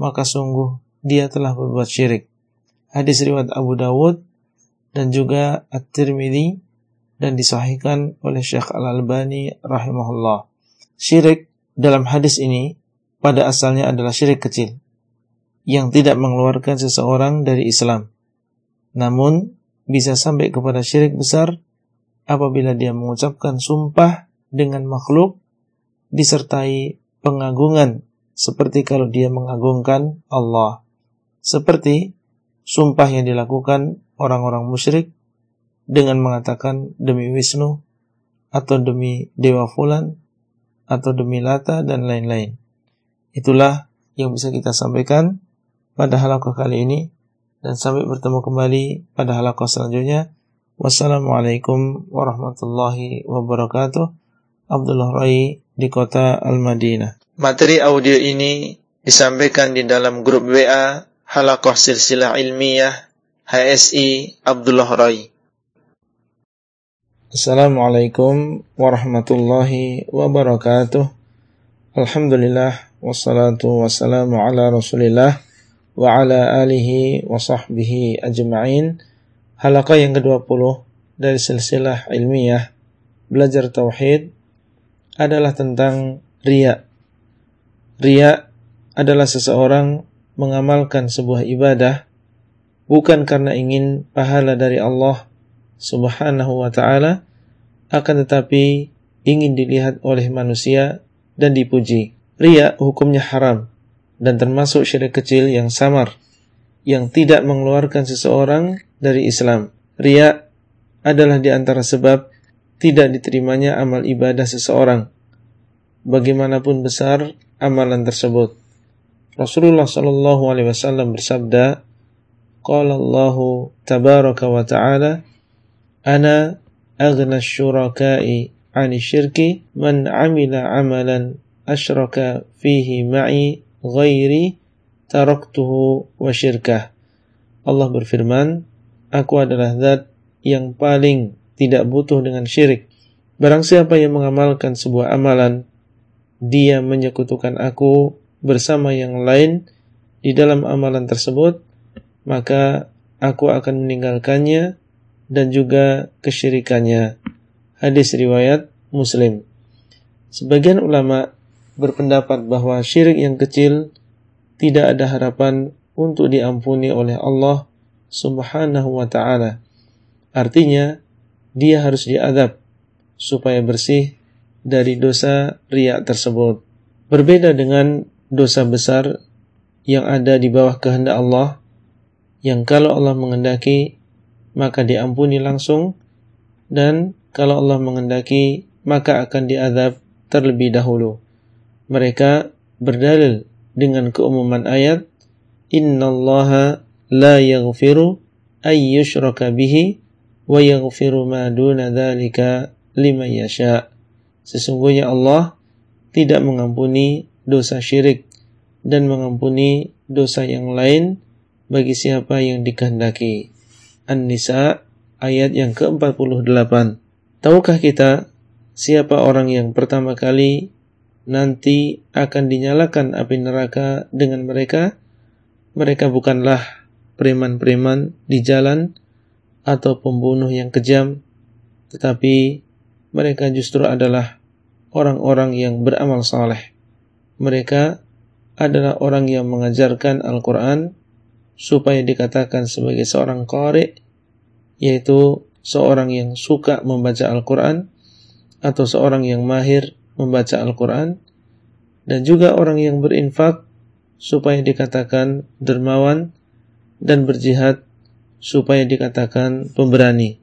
maka sungguh dia telah berbuat syirik. Hadis riwayat Abu Dawud dan juga At-Tirmidzi dan disahihkan oleh Syekh Al-Albani rahimahullah. Syirik dalam hadis ini pada asalnya adalah syirik kecil yang tidak mengeluarkan seseorang dari Islam. Namun bisa sampai kepada syirik besar apabila dia mengucapkan sumpah dengan makhluk disertai pengagungan seperti kalau dia mengagungkan Allah. Seperti sumpah yang dilakukan orang-orang musyrik dengan mengatakan demi Wisnu atau demi Dewa Fulan atau demi Lata dan lain-lain. Itulah yang bisa kita sampaikan pada halaqah kali ini dan sampai bertemu kembali pada halaqah selanjutnya. Wassalamualaikum warahmatullahi wabarakatuh. Abdullah Rai di kota Al-Madinah. Materi audio ini disampaikan di dalam grup WA Halakoh Silsilah Ilmiah HSI Abdullah Rai. Assalamualaikum warahmatullahi wabarakatuh. Alhamdulillah wassalatu wassalamu ala Rasulillah wa ala alihi wa sahbihi ajma'in. Halaqah yang ke-20 dari silsilah ilmiah belajar tauhid adalah tentang riya. Riya adalah seseorang mengamalkan sebuah ibadah bukan karena ingin pahala dari Allah Subhanahu wa taala akan tetapi ingin dilihat oleh manusia dan dipuji. Riya hukumnya haram dan termasuk syirik kecil yang samar yang tidak mengeluarkan seseorang dari Islam. Ria adalah di antara sebab tidak diterimanya amal ibadah seseorang. Bagaimanapun besar amalan tersebut. Rasulullah Shallallahu alaihi wasallam bersabda, "Qala Allah tabaraka wa ta'ala, ana aghna syuraka'i 'ani syirki man 'amila 'amalan asyraka fihi ma'i ghairi taraktuhu wa syirkah. Allah berfirman, Aku adalah zat yang paling tidak butuh dengan syirik. Barang siapa yang mengamalkan sebuah amalan, dia menyekutukan aku bersama yang lain di dalam amalan tersebut, maka aku akan meninggalkannya dan juga kesyirikannya. Hadis riwayat Muslim. Sebagian ulama berpendapat bahwa syirik yang kecil tidak ada harapan untuk diampuni oleh Allah Subhanahu wa taala. Artinya, dia harus diadab supaya bersih dari dosa riak tersebut. Berbeda dengan dosa besar yang ada di bawah kehendak Allah, yang kalau Allah mengendaki maka diampuni langsung, dan kalau Allah mengendaki maka akan diadab terlebih dahulu. Mereka berdalil dengan keumuman ayat innallaha la yaghfiru ay yushraka bihi wa yaghfiru ma duna dzalika liman yasha. Sesungguhnya Allah tidak mengampuni dosa syirik dan mengampuni dosa yang lain bagi siapa yang dikehendaki. An-Nisa ayat yang ke-48. Tahukah kita siapa orang yang pertama kali nanti akan dinyalakan api neraka dengan mereka? Mereka bukanlah preman-preman di jalan atau pembunuh yang kejam, tetapi mereka justru adalah orang-orang yang beramal saleh. Mereka adalah orang yang mengajarkan Al-Quran supaya dikatakan sebagai seorang qari yaitu seorang yang suka membaca Al-Quran atau seorang yang mahir membaca Al-Quran dan juga orang yang berinfak supaya dikatakan dermawan dan berjihad supaya dikatakan pemberani.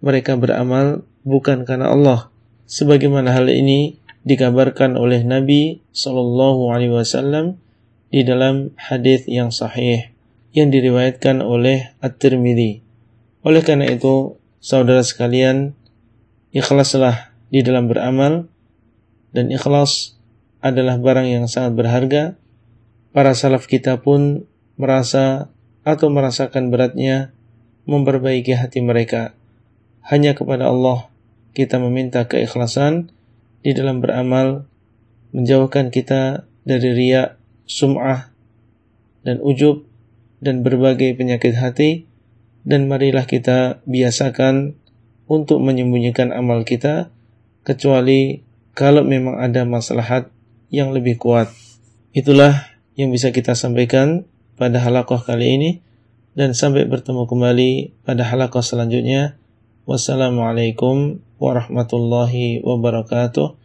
Mereka beramal bukan karena Allah sebagaimana hal ini dikabarkan oleh Nabi Shallallahu Alaihi Wasallam di dalam hadis yang sahih yang diriwayatkan oleh At-Tirmidzi. Oleh karena itu, saudara sekalian, ikhlaslah di dalam beramal dan ikhlas adalah barang yang sangat berharga. Para salaf kita pun merasa atau merasakan beratnya memperbaiki hati mereka. Hanya kepada Allah kita meminta keikhlasan di dalam beramal menjauhkan kita dari riak, sum'ah, dan ujub, dan berbagai penyakit hati, dan marilah kita biasakan untuk menyembunyikan amal kita, kecuali kalau memang ada maslahat yang lebih kuat. Itulah yang bisa kita sampaikan pada halakoh kali ini, dan sampai bertemu kembali pada halakoh selanjutnya. Wassalamualaikum warahmatullahi wabarakatuh.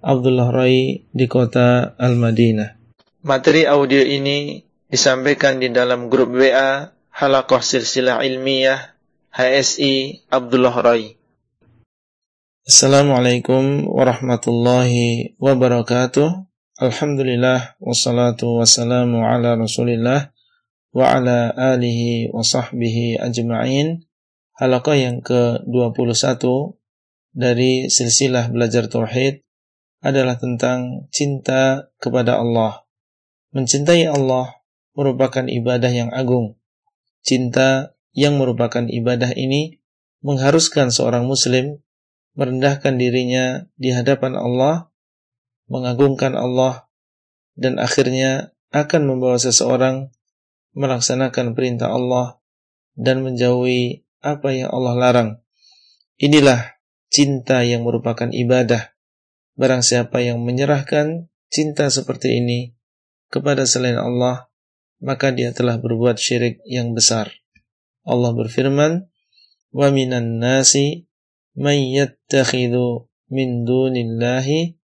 Abdullah Rai di kota Al-Madinah. Materi audio ini disampaikan di dalam grup WA Halakoh Silsilah Ilmiah HSI Abdullah Rai. Assalamualaikum warahmatullahi wabarakatuh. Alhamdulillah wassalatu wassalamu ala Rasulillah wa ala alihi wa sahbihi ajma'in. Halaqah yang ke-21 dari silsilah belajar tauhid adalah tentang cinta kepada Allah. Mencintai Allah merupakan ibadah yang agung. Cinta yang merupakan ibadah ini mengharuskan seorang muslim merendahkan dirinya di hadapan Allah, mengagungkan Allah, dan akhirnya akan membawa seseorang melaksanakan perintah Allah dan menjauhi apa yang Allah larang. Inilah cinta yang merupakan ibadah. Barang siapa yang menyerahkan cinta seperti ini kepada selain Allah, maka dia telah berbuat syirik yang besar. Allah berfirman, "Wa minan nasi may yattakhidhu min dunillahi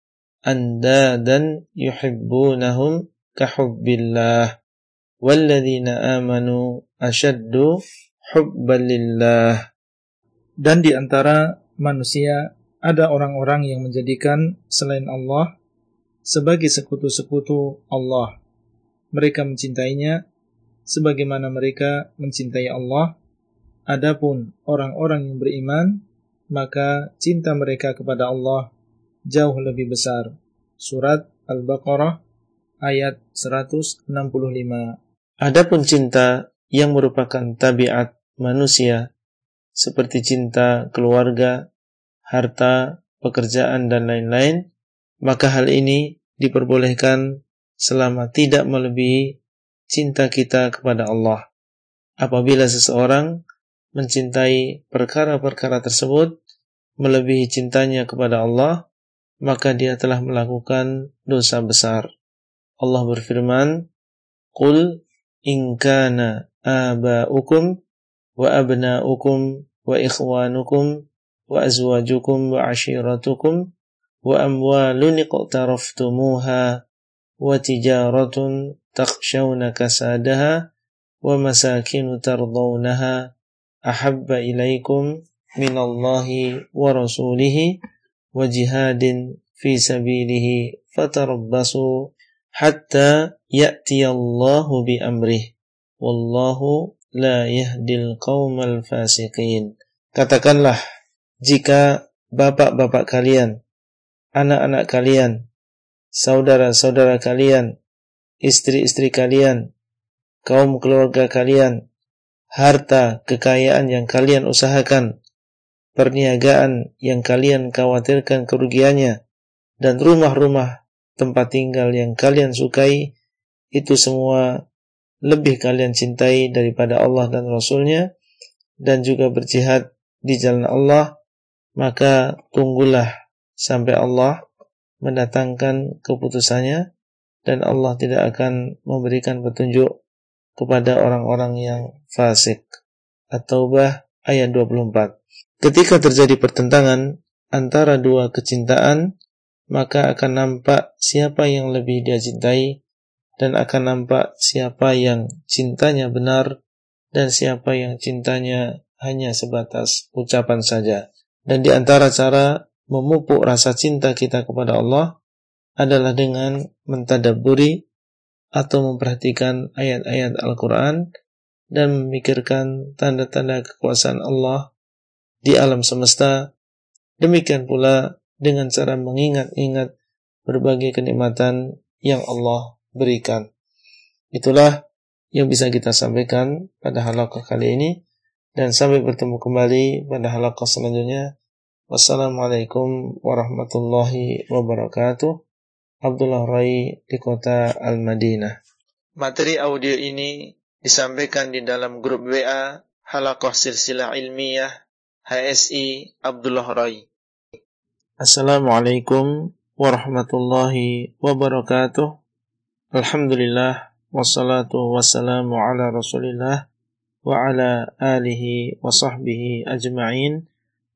andadan yuhibbunahum kahubbillah walladzina amanu ashaddu hubbalillah. Dan di antara manusia ada orang-orang yang menjadikan selain Allah sebagai sekutu-sekutu Allah. Mereka mencintainya sebagaimana mereka mencintai Allah. Adapun orang-orang yang beriman, maka cinta mereka kepada Allah jauh lebih besar. Surat Al-Baqarah ayat 165. Adapun cinta yang merupakan tabiat manusia seperti cinta, keluarga, harta, pekerjaan, dan lain-lain, maka hal ini diperbolehkan selama tidak melebihi cinta kita kepada Allah. Apabila seseorang mencintai perkara-perkara tersebut melebihi cintanya kepada Allah, maka dia telah melakukan dosa besar. Allah berfirman, "Qul in kana aba'ukum wa abna'ukum wa ikhwanukum wa azwajukum wa ashiratukum wa amwalun iqtaraftumuha wa tijaratun takshawna kasadaha wa masakin tardawnaha ahabba ilaikum minallahi wa rasulihi wa jihadin fi sabilihi fatarabbasu hatta ya'tiyallahu bi amrih. Wallahu la yahdil qaumal fasiqin. Katakanlah jika bapak-bapak kalian anak-anak kalian saudara-saudara kalian istri-istri kalian kaum keluarga kalian harta kekayaan yang kalian usahakan, perniagaan yang kalian khawatirkan kerugiannya, dan rumah-rumah tempat tinggal yang kalian sukai, itu semua lebih kalian cintai daripada Allah dan Rasulnya, dan juga berjihad di jalan Allah, maka tunggulah sampai Allah mendatangkan keputusannya dan Allah tidak akan memberikan petunjuk kepada orang-orang yang fasik. At-Taubah ayat 24. Ketika terjadi pertentangan antara dua kecintaan, maka akan nampak siapa yang lebih dia cintai dan akan nampak siapa yang cintanya benar dan siapa yang cintanya hanya sebatas ucapan saja. Dan di antara cara memupuk rasa cinta kita kepada Allah adalah dengan mentadaburi atau memperhatikan ayat-ayat Al-Quran dan memikirkan tanda-tanda kekuasaan Allah di alam semesta. Demikian pula dengan cara mengingat-ingat berbagai kenikmatan yang Allah berikan. Itulah yang bisa kita sampaikan pada halaqah kali ini dan sampai bertemu kembali pada halaqah selanjutnya. Wassalamualaikum warahmatullahi wabarakatuh. Abdullah Rai di kota Al-Madinah. Materi audio ini disampaikan di dalam grup WA Halakoh Silsilah Ilmiah HSI Abdullah Rai. Assalamualaikum warahmatullahi wabarakatuh. Alhamdulillah wassalatu wassalamu ala Rasulillah wa ala alihi wa sahbihi ajma'in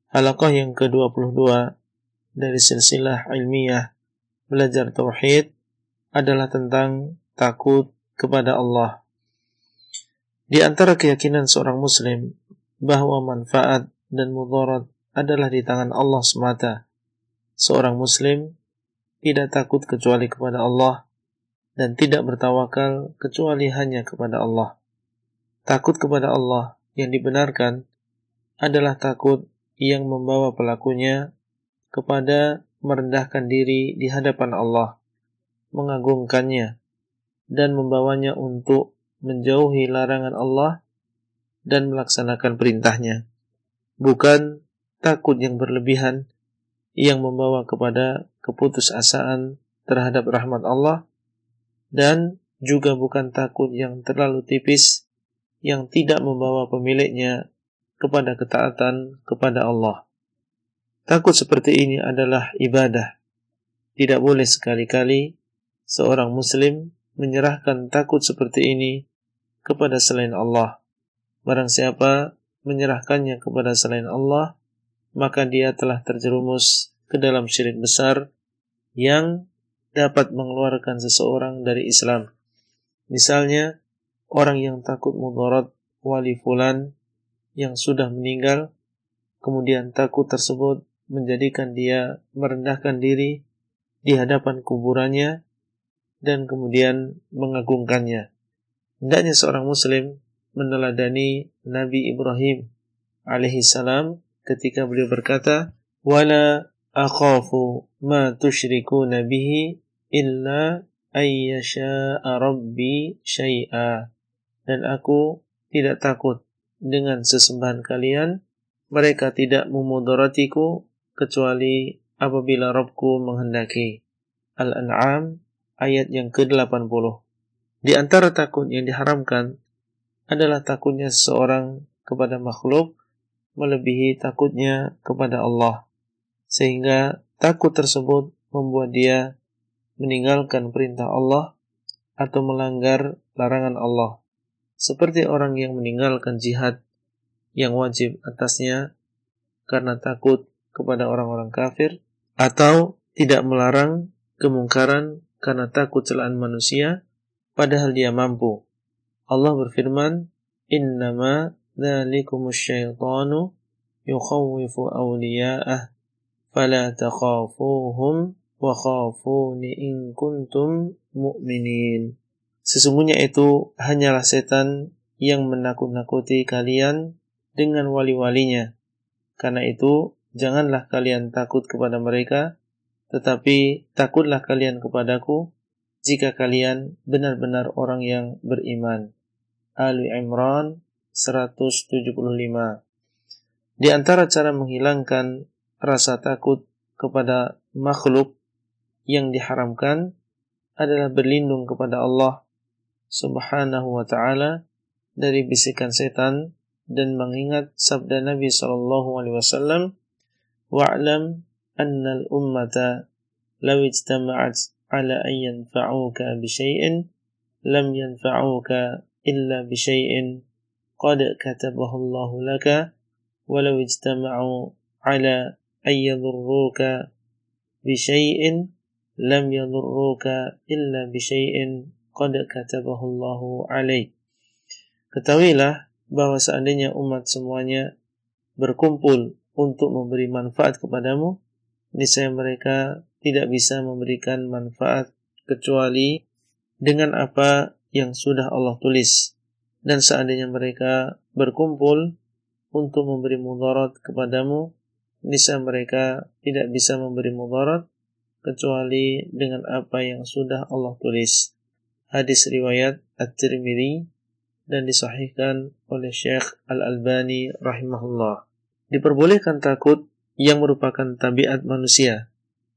halaqah yang ke-22 dari silsilah ilmiah belajar tauhid adalah tentang takut kepada Allah. Di antara keyakinan seorang muslim bahwa manfaat dan mudarat adalah di tangan Allah semata. Seorang muslim tidak takut kecuali kepada Allah dan tidak bertawakal kecuali hanya kepada Allah. Takut kepada Allah yang dibenarkan adalah takut yang membawa pelakunya kepada merendahkan diri di hadapan Allah, mengagungkannya, dan membawanya untuk menjauhi larangan Allah dan melaksanakan perintahnya. Bukan takut yang berlebihan yang membawa kepada keputusasaan terhadap rahmat Allah dan juga bukan takut yang terlalu tipis yang tidak membawa pemiliknya kepada ketaatan kepada Allah. Takut seperti ini adalah ibadah. Tidak boleh sekali-kali seorang muslim menyerahkan takut seperti ini kepada selain Allah. Barang siapa menyerahkannya kepada selain Allah, maka dia telah terjerumus ke dalam syirik besar yang dapat mengeluarkan seseorang dari Islam. Misalnya, orang yang takut mudarat wali fulan yang sudah meninggal, kemudian takut tersebut menjadikan dia merendahkan diri di hadapan kuburannya dan kemudian mengagungkannya. Hendaknya seorang muslim meneladani Nabi Ibrahim alaihi salam ketika beliau berkata, "Wala akhafu ma tusyrikuna bihi illa ayyasha'a rabbi syai'a." Dan aku tidak takut dengan sesembahan kalian, mereka tidak memudaratiku kecuali apabila Robku menghendaki. Al-An'am ayat yang ke-80. Di antara takut yang diharamkan adalah takutnya seseorang kepada makhluk melebihi takutnya kepada Allah. Sehingga takut tersebut membuat dia meninggalkan perintah Allah atau melanggar larangan Allah seperti orang yang meninggalkan jihad yang wajib atasnya karena takut kepada orang-orang kafir atau tidak melarang kemungkaran karena takut celaan manusia padahal dia mampu. Allah berfirman, "Innama dzalikumus syaitanu yukhawwifu awliya'ah fala takhafuhum wa khafuni in kuntum mu'minin." Sesungguhnya itu hanyalah setan yang menakut-nakuti kalian dengan wali-walinya. Karena itu, janganlah kalian takut kepada mereka, tetapi takutlah kalian kepadaku jika kalian benar-benar orang yang beriman. Ali Imran 175 Di antara cara menghilangkan rasa takut kepada makhluk yang diharamkan adalah berlindung kepada Allah Subhanahu wa taala dari bisikan setan dan mengingat sabda Nabi sallallahu alaihi wasallam wa'lam anna al-ummata law ijtama'at syai'in lam yanfa'uka illa bi syai'in qad katabahu Allah laka walau ijtama'u ala an yadurruka bi syai'in lam yadurruka illa bi syai'in qad katabahu Allah alaik. Ketahuilah bahwa seandainya umat semuanya berkumpul untuk memberi manfaat kepadamu, niscaya mereka tidak bisa memberikan manfaat kecuali dengan apa yang sudah Allah tulis. Dan seandainya mereka berkumpul untuk memberi mudarat kepadamu, niscaya mereka tidak bisa memberi mudarat kecuali dengan apa yang sudah Allah tulis. Hadis riwayat At-Tirmidzi dan disahihkan oleh Syekh Al-Albani rahimahullah. Diperbolehkan takut yang merupakan tabiat manusia,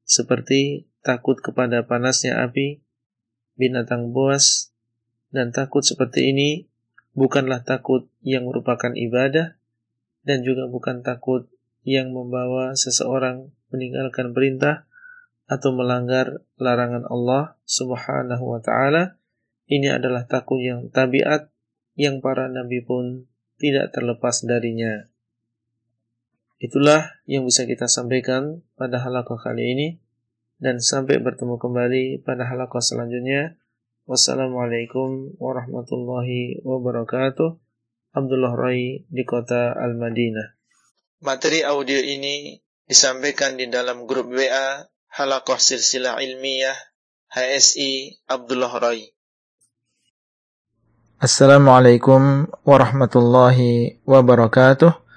seperti takut kepada panasnya api, binatang buas, dan takut seperti ini bukanlah takut yang merupakan ibadah dan juga bukan takut yang membawa seseorang meninggalkan perintah atau melanggar larangan Allah Subhanahu wa taala. Ini adalah takut yang tabiat yang para nabi pun tidak terlepas darinya. Itulah yang bisa kita sampaikan pada halaqah kali ini dan sampai bertemu kembali pada halaqah selanjutnya. Wassalamualaikum warahmatullahi wabarakatuh. Abdullah Rai di kota Al-Madinah. Materi audio ini disampaikan di dalam grup WA Halakoh Silsilah Ilmiah HSI Abdullah Rai. Assalamualaikum warahmatullahi wabarakatuh.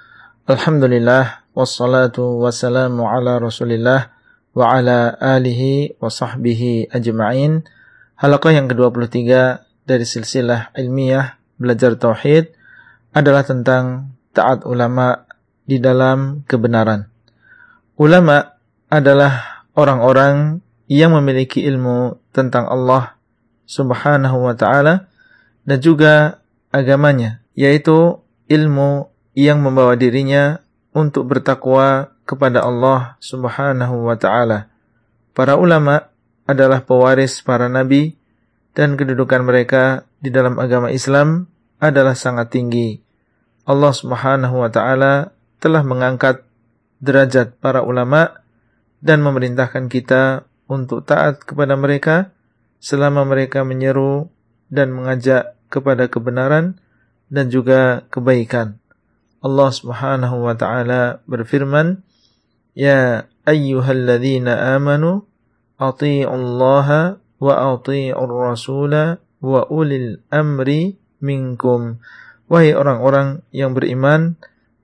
Alhamdulillah wassalatu wassalamu ala Rasulillah wa ala alihi wa sahbihi ajma'in. Halaqah yang ke-23 dari silsilah ilmiah belajar tauhid adalah tentang taat ulama di dalam kebenaran. Ulama adalah orang-orang yang memiliki ilmu tentang Allah Subhanahu wa taala dan juga agamanya, yaitu ilmu yang membawa dirinya untuk bertakwa kepada Allah Subhanahu wa taala. Para ulama adalah pewaris para nabi dan kedudukan mereka di dalam agama Islam adalah sangat tinggi. Allah Subhanahu wa taala telah mengangkat derajat para ulama dan memerintahkan kita untuk taat kepada mereka selama mereka menyeru dan mengajak kepada kebenaran dan juga kebaikan. Allah Subhanahu wa taala berfirman, "Ya ayyuhalladzina amanu athi'ullaha wa athi'ur rasula wa ulil amri minkum." Wahai orang-orang yang beriman,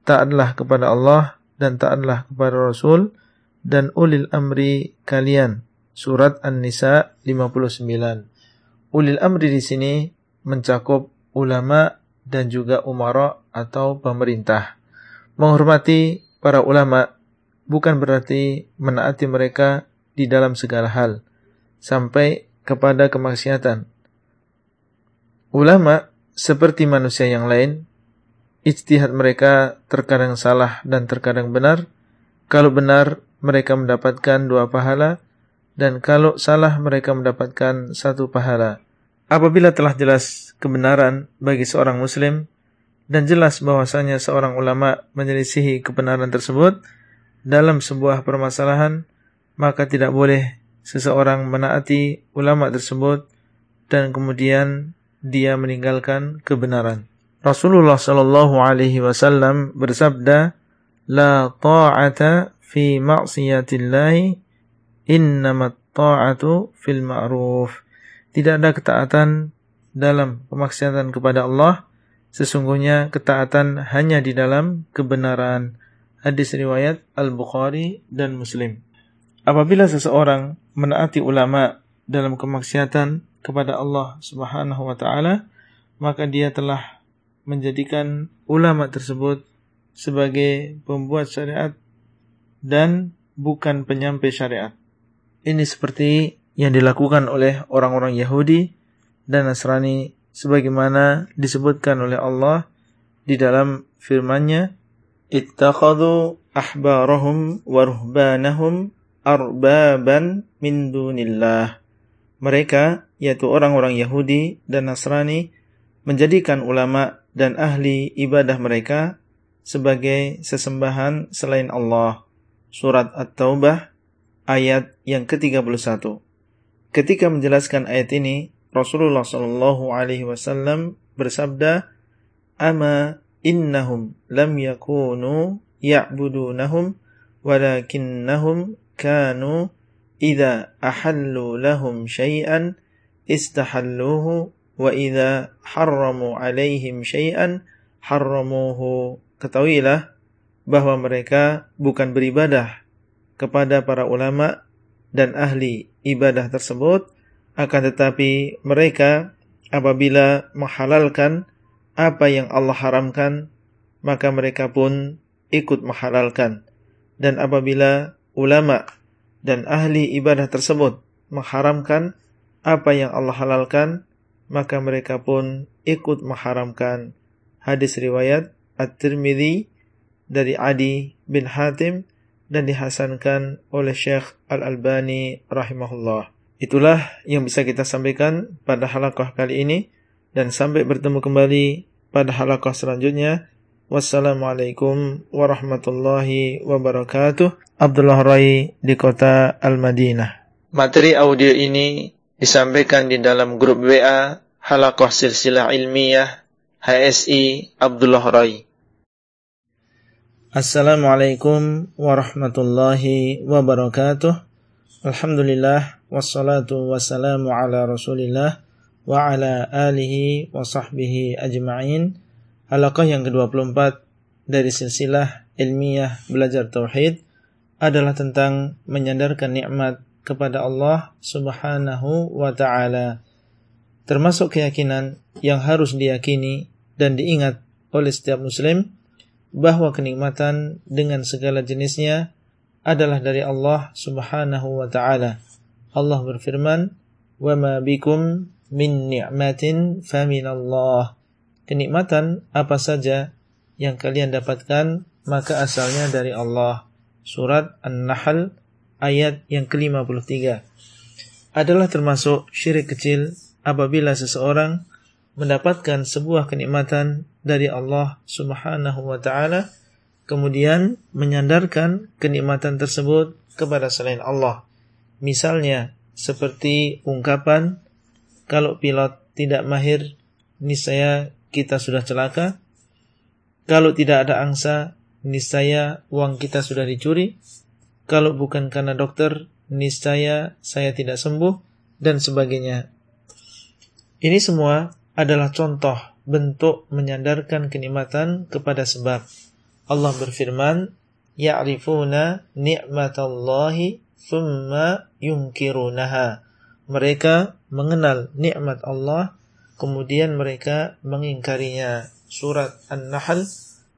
taatlah kepada Allah dan taatlah kepada Rasul dan ulil amri kalian. Surat An-Nisa 59. Ulil amri di sini mencakup ulama dan juga umara atau pemerintah. Menghormati para ulama bukan berarti menaati mereka di dalam segala hal sampai kepada kemaksiatan. Ulama seperti manusia yang lain, ijtihad mereka terkadang salah dan terkadang benar. Kalau benar, mereka mendapatkan dua pahala dan kalau salah mereka mendapatkan satu pahala. Apabila telah jelas kebenaran bagi seorang muslim dan jelas bahwasanya seorang ulama menyelisihi kebenaran tersebut dalam sebuah permasalahan, maka tidak boleh seseorang menaati ulama tersebut dan kemudian dia meninggalkan kebenaran. Rasulullah Shallallahu alaihi wasallam bersabda, "La ta'ata fi ma'siyatillahi innamat ta'atu fil ma'ruf. Tidak ada ketaatan dalam kemaksiatan kepada Allah, sesungguhnya ketaatan hanya di dalam kebenaran. Hadis riwayat Al-Bukhari dan Muslim. apabila seseorang menaati ulama dalam kemaksiatan kepada Allah Subhanahu wa taala, maka dia telah menjadikan ulama tersebut sebagai pembuat syariat dan bukan penyampai syariat. Ini seperti yang dilakukan oleh orang-orang Yahudi dan Nasrani sebagaimana disebutkan oleh Allah di dalam firman-Nya, "Ittakhadhu ahbarahum wa ruhbanahum arbaban min dunillah. Mereka, yaitu orang-orang Yahudi dan Nasrani, menjadikan ulama dan ahli ibadah mereka sebagai sesembahan selain Allah. Surat At-Taubah ayat yang ke-31. Ketika menjelaskan ayat ini, Rasulullah Shallallahu alaihi wasallam bersabda, "Ama innahum lam yakunu ya'budunahum walakinnahum kanu idza ahallu lahum syai'an istahalluhu wa idza harramu alaihim syai'an harramuhu. Ketahuilah bahwa mereka bukan beribadah kepada para ulama dan ahli ibadah tersebut akan tetapi mereka apabila menghalalkan apa yang Allah haramkan maka mereka pun ikut menghalalkan dan apabila ulama dan ahli ibadah tersebut mengharamkan apa yang Allah halalkan, maka mereka pun ikut mengharamkan. Hadis riwayat At-Tirmidzi dari Adi bin Hatim dan dihasankan oleh Syekh Al-Albani rahimahullah. Itulah yang bisa kita sampaikan pada halaqah kali ini dan sampai bertemu kembali pada halaqah selanjutnya. Wassalamualaikum warahmatullahi wabarakatuh. Abdullah Rai di kota Al-Madinah. Materi audio ini disampaikan di dalam grup WA Halakoh Silsilah Ilmiah HSI Abdullah Rai. Assalamualaikum warahmatullahi wabarakatuh. Alhamdulillah wassalatu wassalamu ala Rasulillah wa ala alihi wa sahbihi ajma'in. Halaqah yang ke-24 dari silsilah ilmiah belajar tauhid adalah tentang menyandarkan nikmat kepada Allah Subhanahu wa taala. Termasuk keyakinan yang harus diyakini dan diingat oleh setiap muslim bahwa kenikmatan dengan segala jenisnya adalah dari Allah Subhanahu wa taala. Allah berfirman, "Wa ma bikum min ni'matin faminallah." kenikmatan apa saja yang kalian dapatkan maka asalnya dari Allah. Surat An-Nahl ayat yang ke-53 adalah termasuk syirik kecil apabila seseorang mendapatkan sebuah kenikmatan dari Allah Subhanahu wa taala kemudian menyandarkan kenikmatan tersebut kepada selain Allah. Misalnya seperti ungkapan kalau pilot tidak mahir niscaya kita sudah celaka. Kalau tidak ada angsa, niscaya uang kita sudah dicuri. Kalau bukan karena dokter, niscaya saya tidak sembuh dan sebagainya. Ini semua adalah contoh bentuk menyandarkan kenikmatan kepada sebab. Allah berfirman, "Ya'rifuna ni'matallahi thumma yunkirunaha." Mereka mengenal nikmat Allah kemudian mereka mengingkarinya. Surat An-Nahl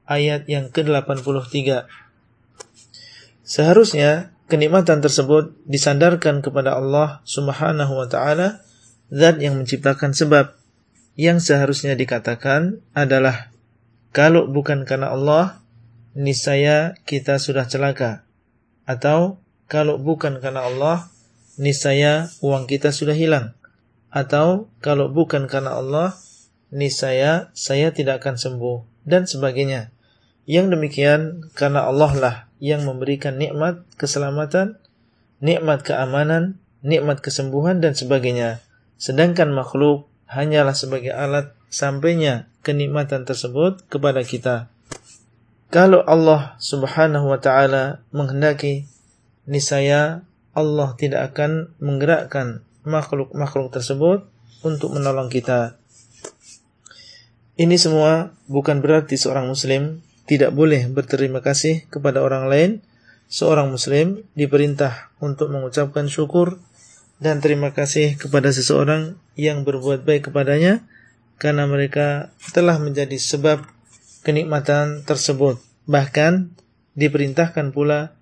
ayat yang ke-83. Seharusnya kenikmatan tersebut disandarkan kepada Allah Subhanahu wa taala, zat yang menciptakan sebab. Yang seharusnya dikatakan adalah kalau bukan karena Allah, niscaya kita sudah celaka. Atau kalau bukan karena Allah, niscaya uang kita sudah hilang atau kalau bukan karena Allah niscaya saya tidak akan sembuh dan sebagainya. Yang demikian karena Allah lah yang memberikan nikmat keselamatan, nikmat keamanan, nikmat kesembuhan dan sebagainya. Sedangkan makhluk hanyalah sebagai alat sampainya kenikmatan tersebut kepada kita. Kalau Allah Subhanahu wa taala menghendaki niscaya Allah tidak akan menggerakkan makhluk-makhluk tersebut untuk menolong kita. Ini semua bukan berarti seorang muslim tidak boleh berterima kasih kepada orang lain seorang muslim diperintah untuk mengucapkan syukur dan terima kasih kepada seseorang yang berbuat baik kepadanya karena mereka telah menjadi sebab kenikmatan tersebut. Bahkan diperintahkan pula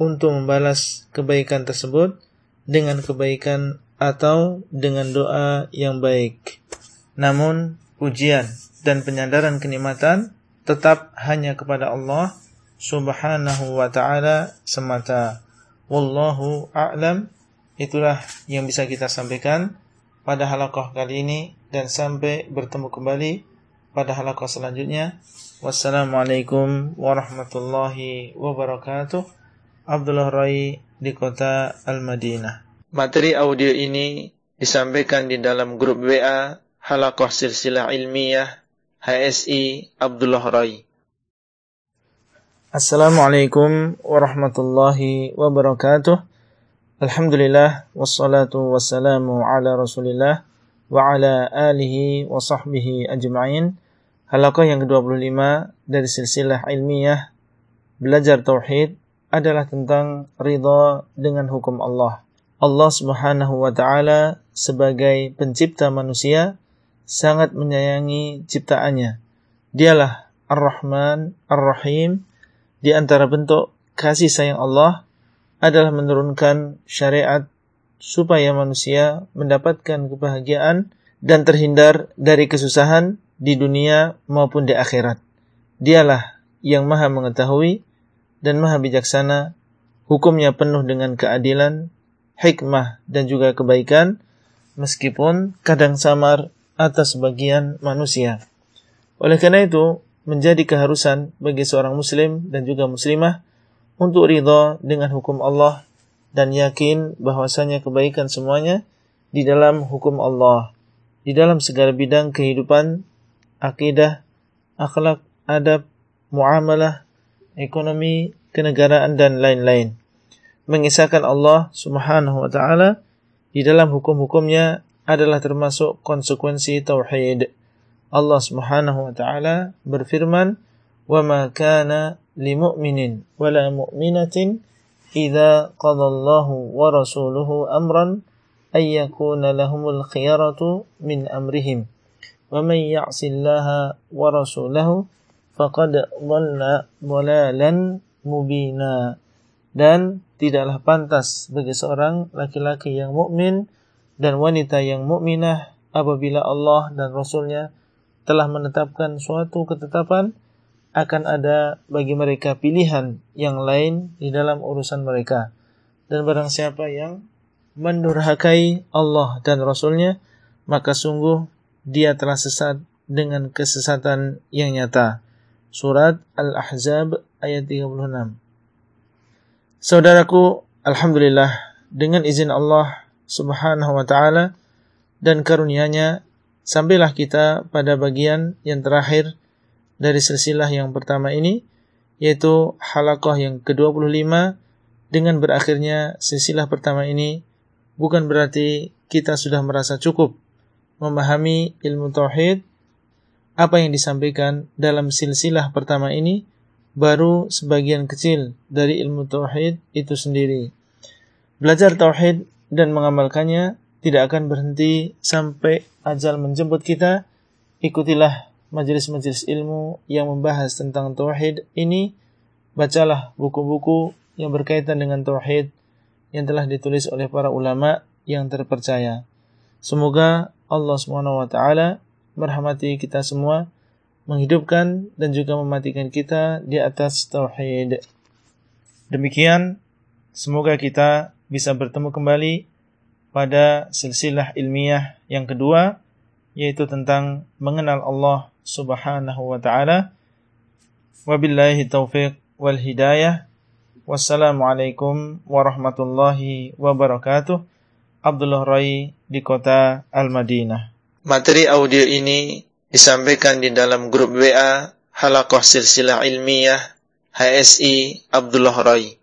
untuk membalas kebaikan tersebut dengan kebaikan atau dengan doa yang baik. Namun ujian dan penyadaran kenikmatan tetap hanya kepada Allah Subhanahu wa taala semata. Wallahu a'lam. Itulah yang bisa kita sampaikan pada halaqah kali ini dan sampai bertemu kembali pada halaqah selanjutnya. Wassalamualaikum warahmatullahi wabarakatuh. Abdullah Rai di kota Al-Madinah. Materi audio ini disampaikan di dalam grup WA Halaqah Silsilah Ilmiah HSI Abdullah Rai. Assalamualaikum warahmatullahi wabarakatuh. Alhamdulillah wassalatu wassalamu ala Rasulillah wa ala alihi wa sahbihi ajma'in. Halaqah yang ke-25 dari silsilah ilmiah belajar tauhid adalah tentang ridha dengan hukum Allah. Allah Subhanahu wa taala sebagai pencipta manusia sangat menyayangi ciptaannya. Dialah Ar-Rahman, Ar-Rahim, di antara bentuk kasih sayang Allah adalah menurunkan syariat supaya manusia mendapatkan kebahagiaan dan terhindar dari kesusahan di dunia maupun di akhirat. Dialah yang maha mengetahui dan maha bijaksana, hukumnya penuh dengan keadilan, hikmah dan juga kebaikan, meskipun kadang samar atas sebagian manusia. Oleh karena itu, menjadi keharusan bagi seorang muslim dan juga muslimah untuk ridha dengan hukum Allah dan yakin bahwasanya kebaikan semuanya di dalam hukum Allah, di dalam segala bidang kehidupan, akidah, akhlak, adab, muamalah, ekonomi, kenegaraan dan lain-lain. Mengisahkan Allah Subhanahu wa taala di dalam hukum-hukumnya adalah termasuk konsekuensi tauhid Allah Subhanahu wa taala berfirman, "Wa ma kana la mu'minatin idza qadallahu wa rasuluhu amran ay yakuna lahumul khiyaratu min amrihim wa man ya'sillaha wa rasulahu faqad dhalla dhalalan mubina." Dan tidaklah pantas bagi seorang laki-laki yang mukmin dan wanita yang mukminah apabila Allah dan Rasulnya telah menetapkan suatu ketetapan akan ada bagi mereka pilihan yang lain di dalam urusan mereka. Dan barang siapa yang mendurhakai Allah dan Rasulnya, maka sungguh dia telah sesat dengan kesesatan yang nyata. Surat Al-Ahzab ayat 36. Saudaraku, Alhamdulillah, dengan izin Allah subhanahu wa ta'ala dan karunia-Nya Sampailah kita pada bagian yang terakhir dari silsilah yang pertama ini, yaitu halakoh yang ke-25 dengan berakhirnya silsilah pertama ini bukan berarti kita sudah merasa cukup memahami ilmu tauhid apa yang disampaikan dalam silsilah pertama ini baru sebagian kecil dari ilmu tauhid itu sendiri. Belajar tauhid dan mengamalkannya tidak akan berhenti sampai ajal menjemput kita. Ikutilah majelis-majelis ilmu yang membahas tentang tauhid ini. Bacalah buku-buku yang berkaitan dengan tauhid yang telah ditulis oleh para ulama yang terpercaya. Semoga Allah Subhanahu wa taala merahmati kita semua, menghidupkan dan juga mematikan kita di atas tauhid. Demikian semoga kita bisa bertemu kembali pada silsilah ilmiah yang kedua yaitu tentang mengenal Allah Subhanahu wa taala. Wabillahi taufiq wal hidayah. Wassalamualaikum warahmatullahi wabarakatuh. Abdullah Rai di kota Al-Madinah. Materi audio ini disampaikan di dalam grup WA Halaqah Silsilah Ilmiah HSI Abdullah Rai.